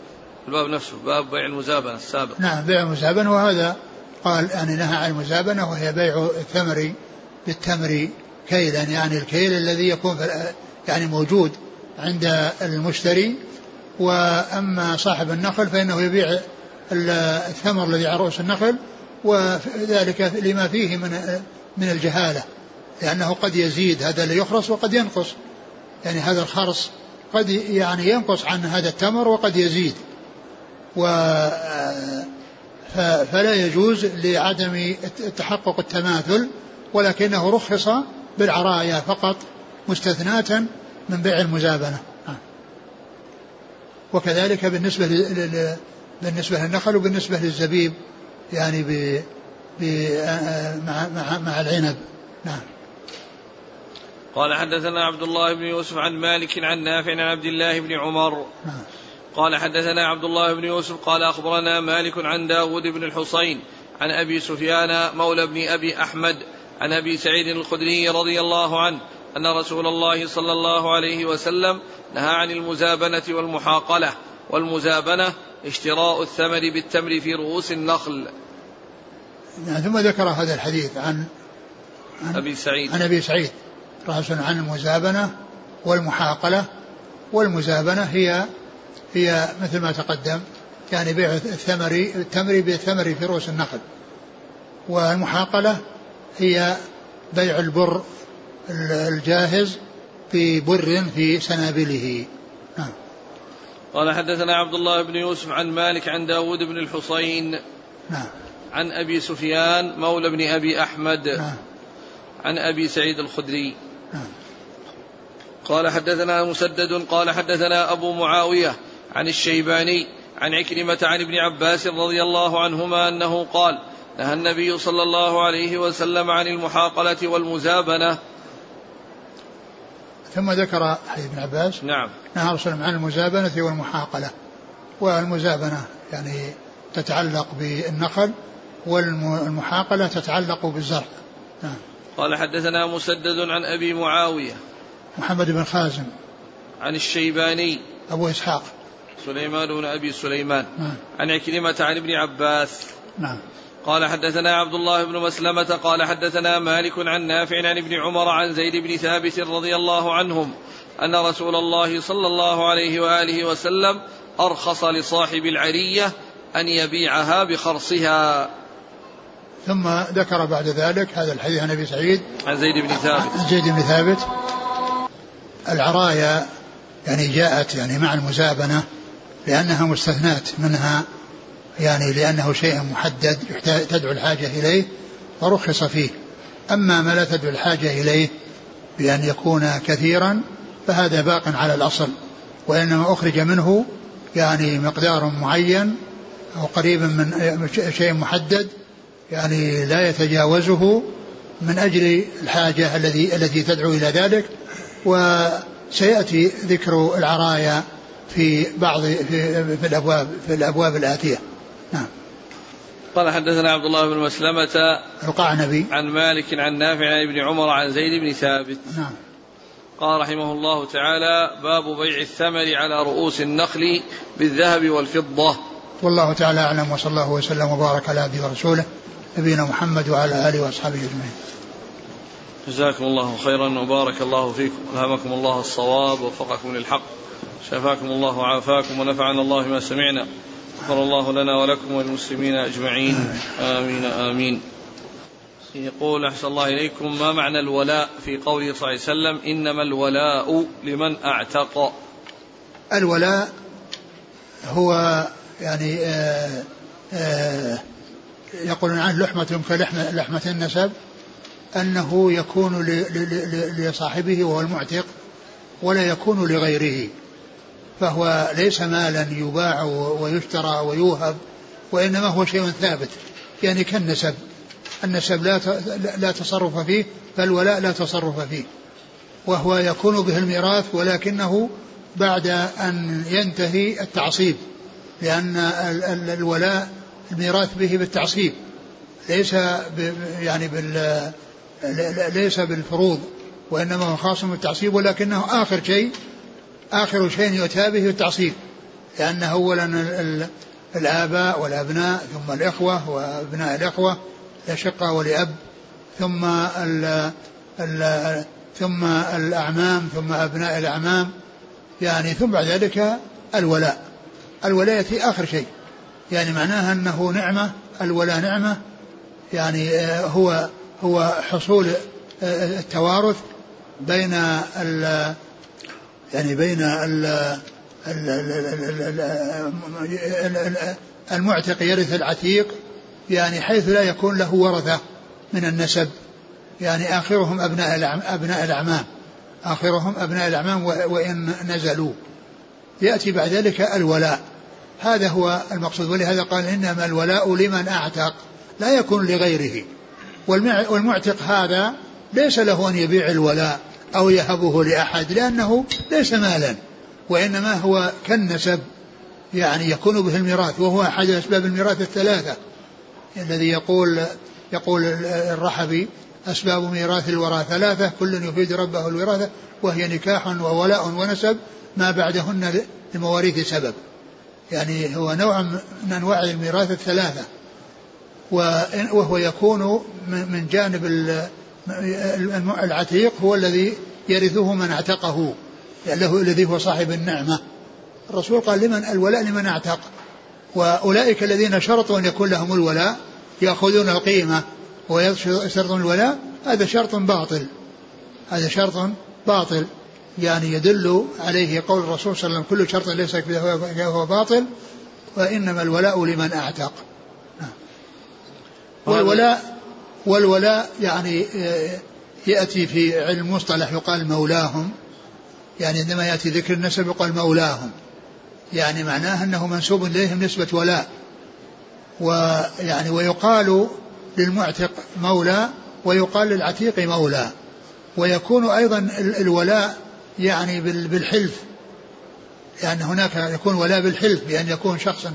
الباب نفسه باب بيع المزابنة السابق. نعم بيع المزابنة وهذا قال يعني نهى عن المزابنة وهي بيع الثمر بالتمر كيلا يعني الكيل الذي يكون يعني موجود عند المشتري. وأما صاحب النخل فإنه يبيع الثمر الذي على رؤوس النخل وذلك لما فيه من من الجهالة لأنه قد يزيد هذا اللي يخرص وقد ينقص. يعني هذا الخرص قد يعني ينقص عن هذا التمر وقد يزيد. و فلا يجوز لعدم تحقق التماثل ولكنه رخص بالعرايا فقط مستثناة من بيع المزابنة. وكذلك بالنسبة بالنسبة للنخل وبالنسبة للزبيب يعني ب مع مع مع العنب. نعم. قال حدثنا عبد الله بن يوسف عن مالك عن نافع عن عبد الله بن عمر. قال حدثنا عبد الله بن يوسف قال أخبرنا مالك عن داود بن الحصين عن أبي سفيان مولى بن أبي أحمد عن أبي سعيد الخدري رضي الله عنه أن رسول الله صلى الله عليه وسلم نهى عن المزابنة والمحاقلة والمزابنة اشتراء الثمر بالتمر في رؤوس النخل. يعني ثم ذكر هذا الحديث عن, عن أبي سعيد. عن أبي سعيد رأس عن المزابنة والمحاقلة. والمزابنة هي هي مثل ما تقدم يعني بيع الثمر التمر بالثمر في رؤوس النخل. والمحاقلة هي بيع البر الجاهز في بر في سنابله. نعم. قال حدثنا عبد الله بن يوسف عن مالك عن داود بن الحصين نعم. عن أبي سفيان مولى بن أبي أحمد نعم. عن أبي سعيد الخدري. قال حدثنا مسدد قال حدثنا أبو معاوية عن الشيباني عن عكرمة عن ابن عباس رضي الله عنهما أنه قال نهى النبي صلى الله عليه وسلم عن المحاقلة والمزابنة. ثم ذكر حديث ابن عباس نعم. نهى رسول عن المزابنة والمحاقلة. والمزابنة يعني تتعلق بالنخل والمحاقلة تتعلق بالزرع. نعم. قال حدثنا مسدد عن أبي معاوية محمد بن خازم عن الشيباني أبو إسحاق. سليمان بن أبي سليمان نعم. عن عكرمة عن ابن عباس. نعم. قال حدثنا عبد الله بن مسلمة قال حدثنا مالك عن نافع عن ابن عمر عن زيد بن ثابت رضي الله عنهم أن رسول الله صلى الله عليه وآله وسلم أرخص لصاحب العرية أن يبيعها بخرصها. ثم ذكر بعد ذلك هذا الحديث عن أبي سعيد. عن زيد بن ثابت. عن زيد بن ثابت. العرايا يعني جاءت يعني مع المزابنة لأنها مستثنات منها يعني لأنه شيء محدد تدعو الحاجة إليه فرخص فيه. أما ما لا تدعو الحاجة إليه بأن يكون كثيرا فهذا باق على الأصل وإنما أخرج منه يعني مقدار معين أو قريب من شيء محدد يعني لا يتجاوزه من أجل الحاجة الذي التي تدعو إلى ذلك. وسيأتي ذكر العرايا في بعض في الأبواب في الأبواب الآتية. نعم. قال حدثنا عبد الله بن مسلمة القعنبي عن مالك عن نافع عن ابن عمر عن زيد بن ثابت. نعم. قال رحمه الله تعالى باب بيع الثمر على رؤوس النخل بالذهب والفضة. والله تعالى أعلم وصلى الله وسلم وبارك على عبده ورسوله نبينا محمد وعلى آله وأصحابه أجمعين. جزاكم الله خيرا وبارك الله فيكم. ألهمكم الله الصواب ووفقكم للحق شفاكم الله وعافاكم ونفعنا الله ما سمعنا. غفر الله لنا ولكم وللمسلمين أجمعين. آمين آمين. يقول أحسن الله إليكم ما معنى الولاء في قوله صلى الله عليه وسلم؟ إنما الولاء لمن أعتق. الولاء هو يعني آآ آآ يقولون عنه لحمة كلحمة لحمة النسب أنه يكون لصاحبه وهو المعتق ولا يكون لغيره. فهو ليس مالا يباع ويشترى ويوهب وإنما هو شيء ثابت يعني كالنسب. النسب لا لا تصرف فيه فالولاء لا تصرف فيه. وهو يكون به الميراث ولكنه بعد أن ينتهي التعصيب لأن الولاء الميراث به بالتعصيب. ليس يعني بال ليس بالفروض وإنما هو خاص بالتعصيب ولكنه آخر شيء آخر شيء يؤتى به التعصيب لأن اولا الآباء والأبناء ثم الإخوة وأبناء الإخوة لشقه ولاب ثم ال ال ثم الأعمام ثم أبناء الأعمام يعني ثم بعد ذلك الولاء. الولاء ياتي آخر شيء يعني معناها أنه نعمة الولاء نعمة يعني هو هو حصول التوارث بين يعني بين ال المعتق يرث العتيق يعني حيث لا يكون له ورثة من النسب. يعني آخرهم أبناء أبناء الأعمام. آخرهم أبناء الأعمام وإن نزلوا. يأتي بعد ذلك الولاء. هذا هو المقصود. ولهذا قال إنما الولاء لمن أعتق لا يكون لغيره. والمعتق هذا ليس له أن يبيع الولاء. أو يهبه لأحد لأنه ليس مالا وإنما هو كالنسب يعني يكون به الميراث وهو أحد أسباب الميراث الثلاثة. الذي يقول يقول الرحبي أسباب ميراث الورى ثلاثة كل يفيد ربه الوراثة وهي نكاح وولاء ونسب ما بعدهن لمواريث سبب. يعني هو نوع من أنواع الميراث الثلاثة وهو يكون من جانب العتيق هو الذي يرثه من اعتقه يعني له الذي هو صاحب النعمة. الرسول قال لمن الولاء لمن اعتق. وأولئك الذين شرطوا أن يكون لهم الولاء يأخذون القيمة ويشترطون الولاء. هذا شرط باطل. هذا شرط باطل. يعني يدل عليه قول الرسول صلى الله عليه وسلم كل شرط ليس فهو باطل وإنما الولاء لمن أعتق. نعم. والولاء والولاء يعني آه، يأتي في علم مصطلح يقال مولاهم. يعني عندما يأتي ذكر النسب يقال مولاهم. يعني معناه أنه منسوب إليهم نسبة ولاء. ويعني ويقال للمعتق مولى ويقال للعتيق مولى. ويكون أيضا الولاء يعني بالحلف. يعني هناك يكون ولاء بالحلف بأن يكون شخصا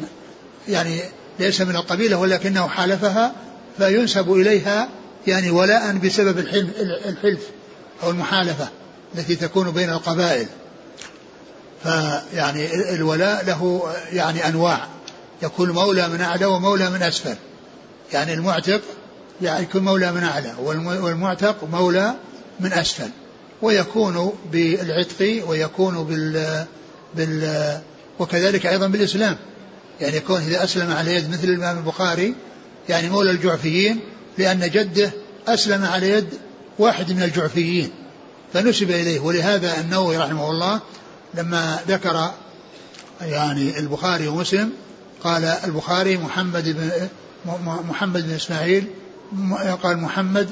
يعني ليس من القبيلة ولكنه حالفها فينسب إليها يعني ولاء بسبب الحلف, الحلف أو المحالفة التي تكون بين القبائل. فيعني الولاء له يعني أنواع. يكون مولى من أعلى ومولى من أسفل. يعني المعتق يعني يكون مولى من أعلى والمعتق مولى من أسفل. ويكون بالعتق ويكون بال بال وكذلك أيضا بالإسلام. يعني يكون إذا أسلم على يد مثل الإمام البخاري يعني مولى الجعفيين لأن جده أسلم على يد واحد من الجعفيين فنسب إليه ولهذا النووي رحمه الله لما ذكر يعني البخاري ومسلم قال البخاري محمد بن محمد بن إسماعيل قال محمد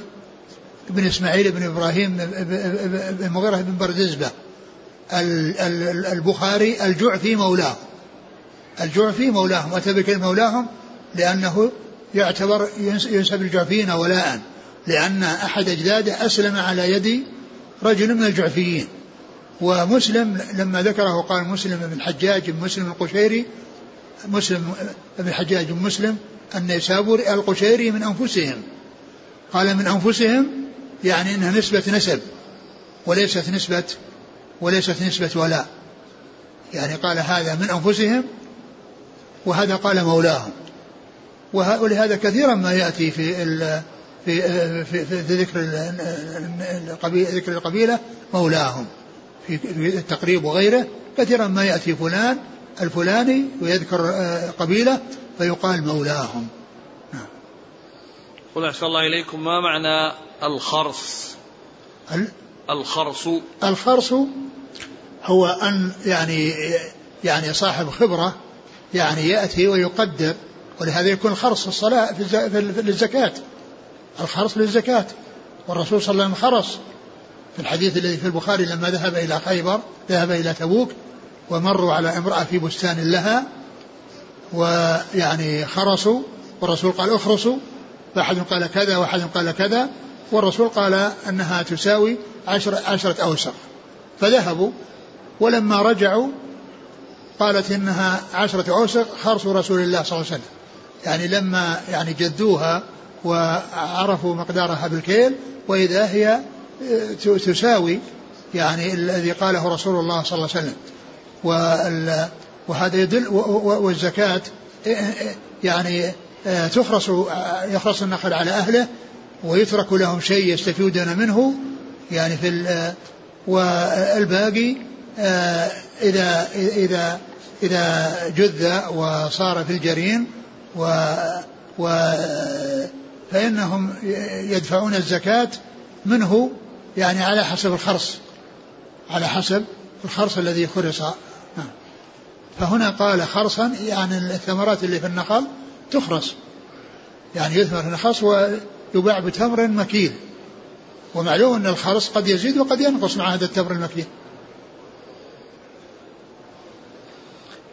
بن إسماعيل بن إبراهيم بن مغيرة بن بردزبة البخاري الجعفي مولاه الجعفي مولاهم أتى بكلمة مولاهم لأنه يعتبر ينسب الجعفيين ولاء لأن أحد أجداده أسلم على يد رجل من الجعفيين. ومسلم لما ذكره قال مسلم بن الحجاج بن مسلم القشيري مسلم بن الحجاج بن مسلم النيسابوري القشيري من أنفسهم. قال من أنفسهم يعني إنها نسبة نسب وليست نسبة وليست نسبة ولاء. يعني قال هذا من أنفسهم وهذا قال مولاهم. ولهذا كثيرا ما يأتي في ال في في, في ذكر القبيلة ذكر القبيلة مولاهم. في التقريب وغيره كثيرا ما يأتي فلان الفلاني ويذكر قبيلة فيقال مولاهم. نعم. قل أحسن الله إليكم. ما معنى الخرص؟ ال... الخرص. الخرص هو أن يعني يعني صاحب خبرة يعني يأتي ويقدر ولهذا يكون الخرص الصلاة في الزكاة الخرص للزكاة. والرسول صلى الله عليه وسلم خرص. في الحديث الذي في البخاري لما ذهب إلى خيبر ذهب إلى تبوك ومروا على امرأة في بستان لها ويعني خرصوا والرسول قال اخرصوا. فأحد قال كذا وأحد قال كذا والرسول قال أنها تساوي عشرة, عشرة أوسق. فذهبوا ولما رجعوا قالت إنها عشرة أوسق خرص رسول الله صلى الله عليه وسلم. يعني لما يعني جدوها وعرفوا مقدارها بالكيل وإذا هي تساوي يعني الذي قاله رسول الله صلى الله عليه وسلم. وهذا يدل والزكاة يعني تخرص يخرص النخل على أهله ويترك لهم شيء يستفيدون منه يعني في والباقي إذا إذا إذا جذ وصار في الجرين و, و فإنهم يدفعون الزكاة منه يعني على حسب الخرص على حسب الخرص الذي خرص. نعم. فهنا قال خرصا يعني الثمرات اللي في النخل تخرص. يعني يثمر الخرص ويباع بتمر مكيل. ومعلوم أن الخرص قد يزيد وقد ينقص مع هذا التمر المكيل.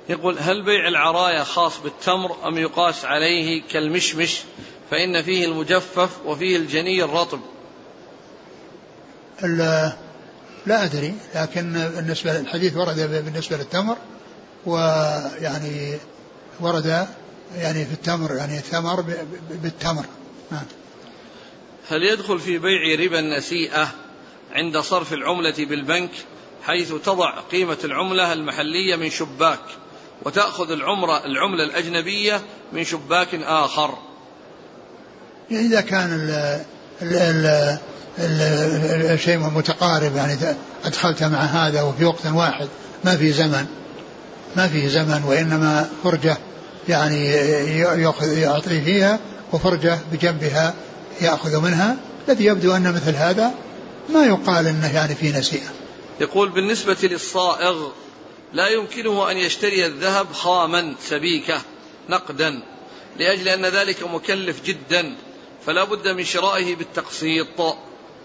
يقول هل بيع العرايا خاص بالتمر أم يقاس عليه كالمشمش؟ فإن فيه المجفف وفيه الجني الرطب. لا أدري لكن بالنسبة للحديث ورد بالنسبة للتمر ويعني ورد يعني في التمر يعني الثمر بالتمر. نعم هل يدخل في بيع ربا النسيئة عند صرف العملة بالبنك حيث تضع قيمة العملة المحلية من شباك؟ وتأخذ العمرة العملة الأجنبية من شباك آخر. إذا كان ال ال الشيء متقارب يعني أدخلت مع هذا وفي وقت واحد ما في زمن. ما فيه زمن وإنما فرجة يعني يعطي فيها وفرجة بجنبها يأخذ منها. الذي يبدو أن مثل هذا ما يقال أنه يعني في نسيئة. يقول بالنسبة للصائغ لا يمكنه أن يشتري الذهب خاما سبيكة نقدا لأجل أن ذلك مكلف جدا فلا بد من شرائه بالتقسيط.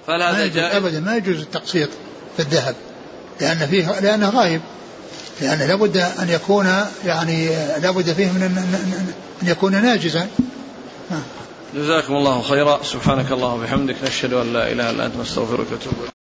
فهل هذا جائز؟ أبدا ما يجوز التقسيط في الذهب لأن فيه لأنه غايب. لأن لابد أن يكون يعني لابد فيه من أن يكون ناجزا. جزاكم الله خيرا. سبحانك اللهم وبحمدك نشهد أن لا إله إلا أنت نستغفرك ونتوب